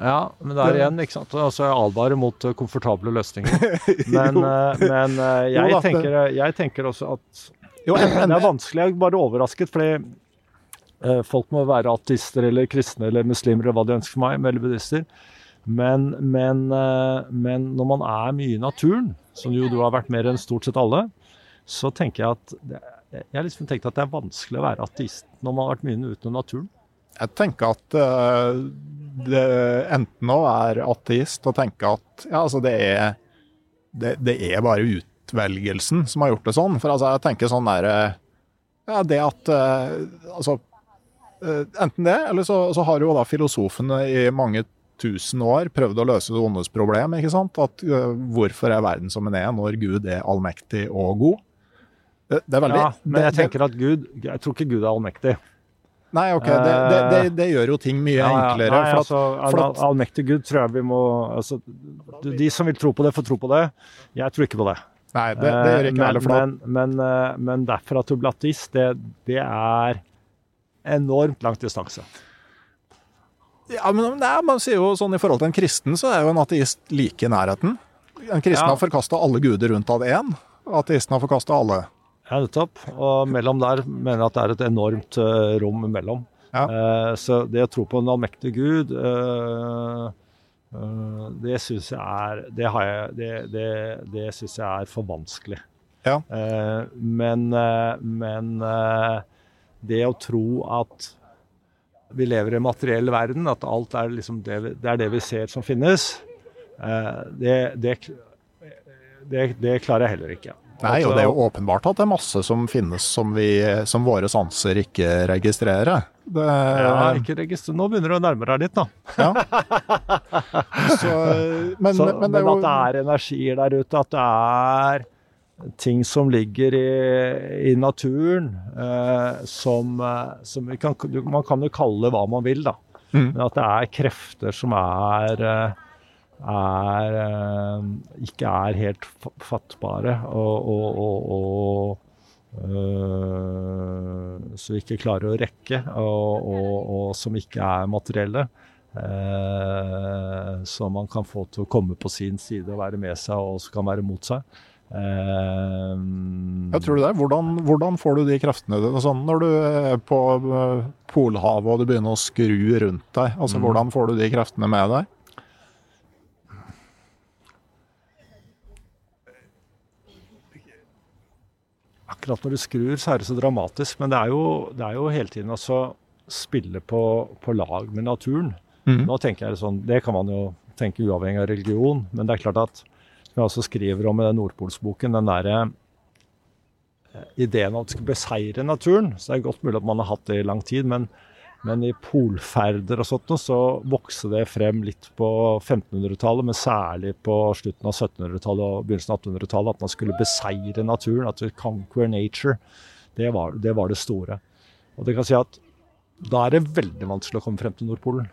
Ja, men det er igjen, ikke sant. Altså, jeg advarer mot eh, komfortable løsninger. Men, eh, men jeg, tenker, jeg tenker også at Jo, en, en, Det er vanskelig. Jeg er bare overrasket, fordi folk må være ateister eller kristne eller muslimer eller hva de ønsker for meg, buddhister. Men, men, eh, men, når man er mye i naturen, som jo du har vært mer enn stort sett alle, så tenker jeg at det, jeg har liksom tenkt at det er vanskelig å være ateist når man har vært mye utenom naturen. Jeg tenker at uh, det enten å være ateist og tenke at ja, altså det er, det, det er bare utvelgelsen som har gjort det sånn. For altså, jeg tenker sånn der Ja, det at Altså, enten det, eller så, så har jo da filosofene i mange tusen år prøvd å løse det ondes problem. ikke sant? At Hvorfor er verden som den er, når Gud er allmektig og god? Det, det er veldig, ja, men jeg tenker at Gud Jeg tror ikke Gud er allmektig. Nei, ok, det, det, det, gjør jo ting mye ja, enklere. Nei, altså, all, allmektig Gud tror jeg vi må altså, De som vil tro på det, får tro på det. Jeg tror ikke på det. Nei, det, gjør ikke heller. Men, men, men, men derfor at du blir ateist, det, er enormt lang distanse. Ja, men nei, man sier jo sånn I forhold til en kristen, så er jo en ateist like i nærheten. En kristen ja. har forkasta alle guder rundt av én. Ateisten har forkasta alle. Ja, nettopp. Og mellom der mener jeg at det er et enormt uh, rom mellom. Ja. Uh, så det å tro på en allmektig gud, uh, det syns jeg er Det, jeg, det, det, det syns jeg er for vanskelig. Ja. men men det å tro at vi lever i en materiell verden, at alt er liksom det, det er det vi ser som finnes, det, det klarer jeg heller ikke. Nei, og det er jo åpenbart at det er masse som finnes som, vi, som våre sanser ikke registrerer. Det, ja, ikke registrer. Nå begynner du å nærme deg litt, da. Ja. Så, men, Så, men, men jo... at det er energier der ute, at det er ting som ligger i, i naturen eh, som, eh, som kan, Man kan jo kalle det hva man vil, da. Mm. Men at det er krefter som er eh, er, eh, ikke er helt fattbare. og, og, og, og Uh, som ikke klarer å rekke, og, som ikke er materielle. Uh, som man kan få til å komme på sin side og være med seg, og som kan være mot seg. Uh, jeg tror det. Hvordan, hvordan, får du de kreftene sånn, når du er på Polhavet og du begynner å skru rundt deg? Altså, mm. Hvordan får du de kreftene med deg? akkurat når du skrur, så er det så dramatisk. Men det er jo, det er jo hele tiden å spille på, på, lag med naturen. Mm. Nå tenker jeg sånn, Det kan man jo tenke uavhengig av religion, men det er klart at som jeg også skriver om i den Nordpolsboken, den derre eh, ideen om at du skal beseire naturen. Så det er godt mulig at man har hatt det i lang tid, men men i polferder og sånt så vokste det frem litt på 1500-tallet, men særlig på slutten av 1700-tallet og begynnelsen av 1800-tallet, at man skulle beseire naturen. At du conquer nature. Det var, det var, det store. Og det kan si at da er det veldig vanskelig å komme frem til Nordpolen.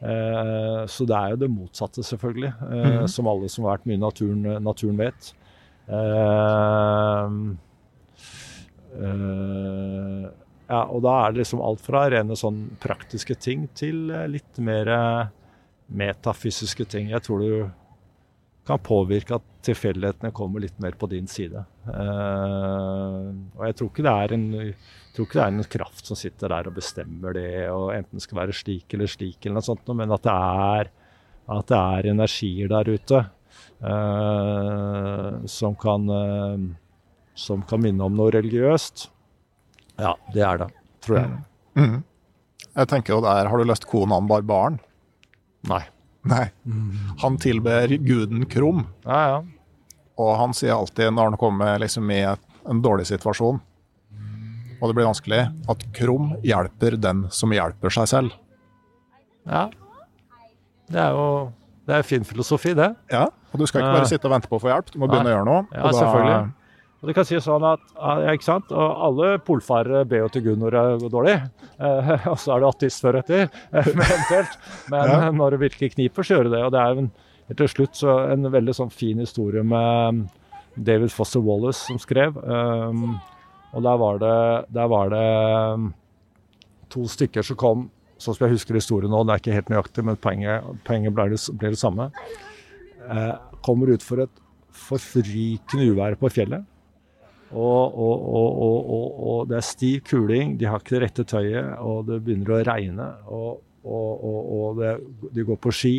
Eh, så det er jo det motsatte, selvfølgelig, eh, mm. som alle som har vært mye i naturen, naturen vet. Eh, eh ja, og da er det liksom alt fra rene sånn praktiske ting til eh, litt mer eh, metafysiske ting. Jeg tror du kan påvirke at tilfeldighetene kommer litt mer på din side. Og jeg tror ikke det er en tror ikke det er en kraft som sitter der og bestemmer det, og enten skal være slik eller slik, eller noe sånt, men at det er, at det er energier der ute uh, som, kan, uh, som kan minne om noe religiøst. Ja, det er det, tror jeg. Mm. Mm. Jeg tenker jo der, Har du lest Konan Barbaren? Nei. Nei. Han tilber guden Krum. Ja, ja. Og han sier alltid når han kommer liksom i en dårlig situasjon, og det blir vanskelig, at Krum hjelper den som hjelper seg selv. Ja. Det er jo det er fin filosofi, det. Ja, og du skal ikke bare sitte og vente på å få hjelp, du må begynne Nei. å gjøre noe. Ja, selvfølgelig. Og du kan si sånn at ja, ikke sant? Og Alle polfarere ber jo til Gud når det går dårlig, eh, og så er det ateist før etter, eh, eventuelt. Men ja. når det virkelig kniper, så gjør det det. Og det er en, til slutt så en veldig sånn fin historie med um, David Foster Wallace som skrev. Um, og der var det, der var det um, to stykker som kom, sånn som jeg husker historien nå, det er ikke helt nøyaktig, men poenget, poenget ble, det, det, samme. Eh, kommer ut for et forfrykende uvær på fjellet. Og, og, og, og, det er stiv kuling, de har ikke det rette tøyet, og det begynner å regne. Og, det, de går på ski.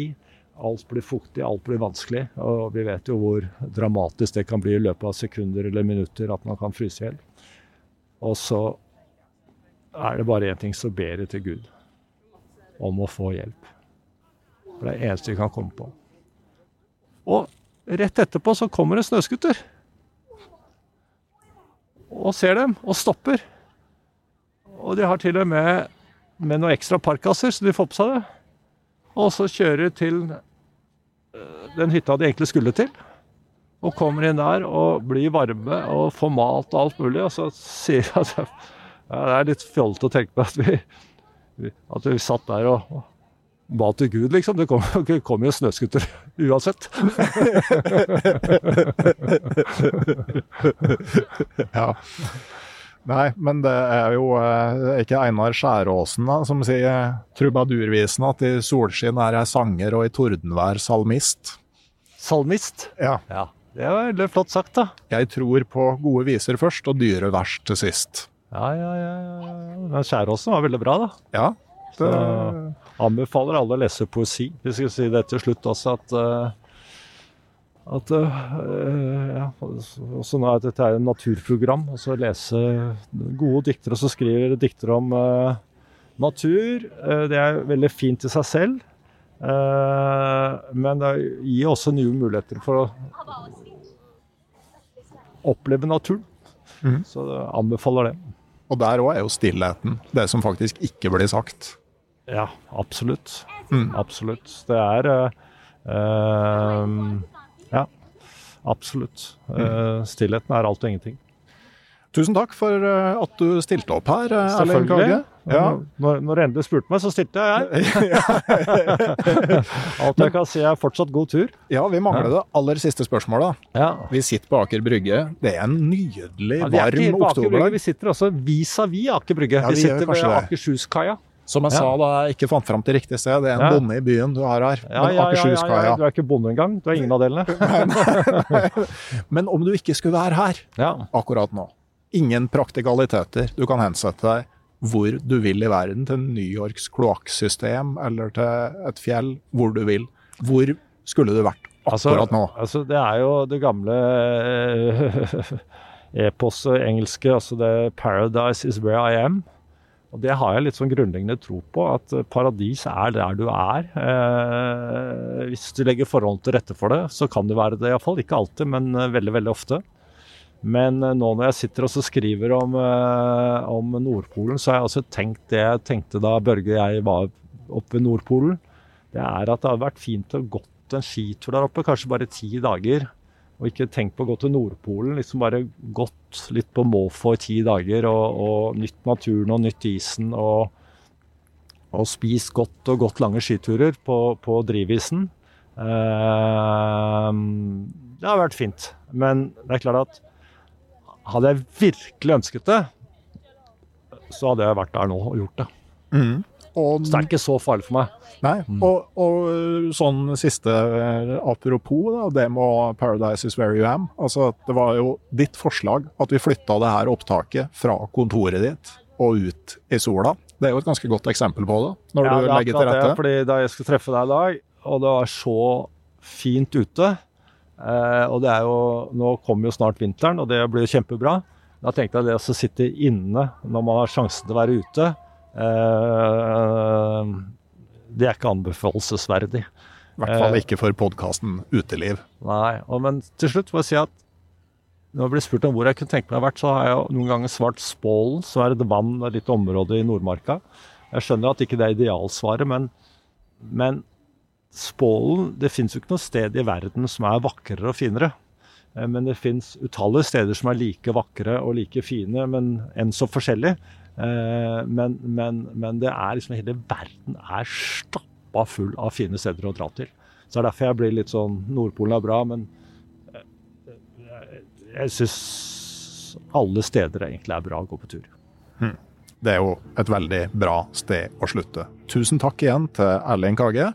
alt blir fuktig, alt blir vanskelig. Og vi vet jo hvor dramatisk det kan bli i løpet av sekunder eller minutter at man kan fryse i hjel. Og så er det bare én ting, så ber jeg til Gud om å få hjelp. For det er det eneste vi kan komme på. Og rett etterpå så kommer det snøskuter. Og ser dem, og stopper. Og de har til og med med noen ekstra parkkasser, så de får på seg det. Og så kjører til øh, den hytta de egentlig skulle til. Og kommer inn der og blir varme og får mat og alt mulig. Og så sier jeg at ja, det er litt fjollete å tenke på at vi, at vi satt der og, og ba til Gud, liksom. Det kom, det kom jo snøscooter uansett. ja. Nei, men det er jo eh, ikke Einar Skjæråsen da, som sier trubadurvisen at i solskinn er jeg sanger og i tordenvær salmist. Salmist? Ja. Ja, Det var veldig flott sagt, da. Jeg tror på gode viser først og dyre vers til sist. Ja, ja, ja. ja. Men Skjæråsen var veldig bra, da. Ja, det, Så anbefaler alle å lese poesi. Vi skal si det til slutt også at uh at eh, ja, også nå er dette er et naturprogram. og så Lese gode diktere som skriver dikter om eh, natur. Det er veldig fint i seg selv. eh, men det gir også nye muligheter for å oppleve naturen. Mm. Så jeg anbefaler det. og der òg er jo stillheten det som faktisk ikke blir sagt. Ja, absolutt. Mm. Absolutt. Det er eh, Ja, absolutt. Eh, stillheten er alt og ingenting. Tusen takk for eh, at du stilte opp her, eh, Selvfølgelig. Kage. Ja. Når, når du endelig spurte meg, så stilte jeg. Alt jeg kan si er fortsatt god tur. ja, vi mangler det aller siste spørsmålet. Ja. Vi sitter på Aker Brygge. Det er en nydelig, Ja, er varm oktoberdag. vi sitter også vis-à-vis Aker Brygge. Ja, vi vi sitter ved. Akershus-kaia. Som jeg Ja. sa da jeg ikke fant fram til riktig sted, det er en Ja. bonde i byen du har her. Ja, ja, ja, ja, ja, du er ikke bonde engang. Du er ingen av delene. Men om du ikke skulle være her Ja. akkurat nå, ingen praktikaliteter, du kan hensette deg hvor du vil i verden, til New Yorks kloakksystem eller til et fjell, hvor du vil. Hvor skulle du vært akkurat nå? Altså, det er jo det gamle eh, eposet engelske, altså det 'Paradise is where I am'. Og Det har jeg litt sånn grunnleggende tro på, at eh, paradis er der du er. Eh, hvis du legger forholdene til rette for det, så kan det være det iallfall. Ikke alltid, men eh, veldig, veldig ofte. Men eh, nå når jeg sitter og skriver om, eh, om Nordpolen, så har jeg også tenkt det jeg tenkte da Børge og jeg var oppe ved Nordpolen. Det er at det hadde vært fint å gått en skitur der oppe, kanskje bare ti dager. Og ikke tenkt på å gå til Nordpolen, liksom bare gått litt på måfå i ti dager og, og nytt naturen og nytt isen og, og spist godt og gått lange skiturer på, på drivisen. Eh, det har vært fint. Men det er klart at hadde jeg virkelig ønsket det, så hadde jeg vært der nå og gjort det. Mm. Og, Så det er ikke så farlig for meg. nei, og, og sånn siste eh, apropos, da, det med 'Paradise is where you am'. Altså, det var jo ditt forslag at vi flytta det her opptaket fra kontoret ditt og ut i sola. Det er jo et ganske godt eksempel på det, når Ja, du er legger til rette. Det, fordi da jeg skulle treffe deg i dag, og det var så fint ute eh, Og det er jo Nå kommer jo snart vinteren, og det blir kjempebra. Da tenkte jeg det å sitte inne når man har sjansen til å være ute, eh, det er ikke anbefalesverdig. I hvert fall Eh. ikke for podkasten Uteliv. Nei, og, men til slutt må jeg si at når jeg blir spurt om hvor jeg kunne tenke meg å ha vært, så har jeg jo noen ganger svart Spålen, som er et vann, et lite område i Nordmarka. Jeg skjønner at ikke det er idealsvaret, men, men Spålen Det fins jo ikke noe sted i verden som er vakrere og finere. Eh, Men det fins utallige steder som er like vakre og like fine, men enn så forskjellig. Eh, Men, men, men det er liksom hele verden er stappa full av fine steder å dra til. Så det er derfor jeg blir litt sånn Nordpolen er bra, men eh, jeg, syns alle steder egentlig er bra å gå på tur. Det er jo et veldig bra sted å slutte. Tusen takk igjen til Erling Kage.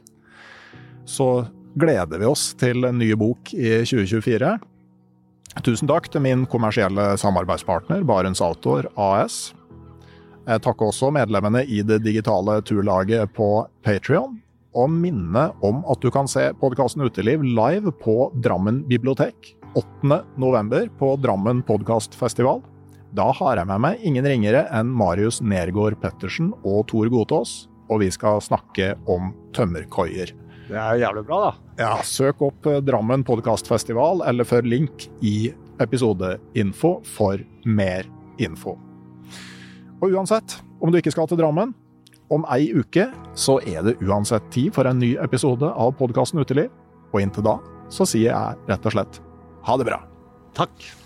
Så gleder vi oss til en ny bok i 2024. Tusen takk til min kommersielle samarbeidspartner Barents Outdoor AS. Jeg takker også medlemmene i det digitale turlaget på Patrion. og minne om at du kan se podkasten Uteliv live på Drammen bibliotek 8.11. på Drammen podkastfestival. Da har jeg med meg ingen ringere enn Marius Nergård Pettersen og Tor Godtås, og vi skal snakke om tømmerkoier. Det er jævlig bra, da. Ja, søk opp eh, Drammen podkastfestival, eller følg link i episodeinfo for mer info. Og uansett, om du ikke skal til Drammen, om ei uke så er det uansett tid for en ny episode av podkasten Uteliv. Og inntil da så sier jeg rett og slett ha det bra. Takk.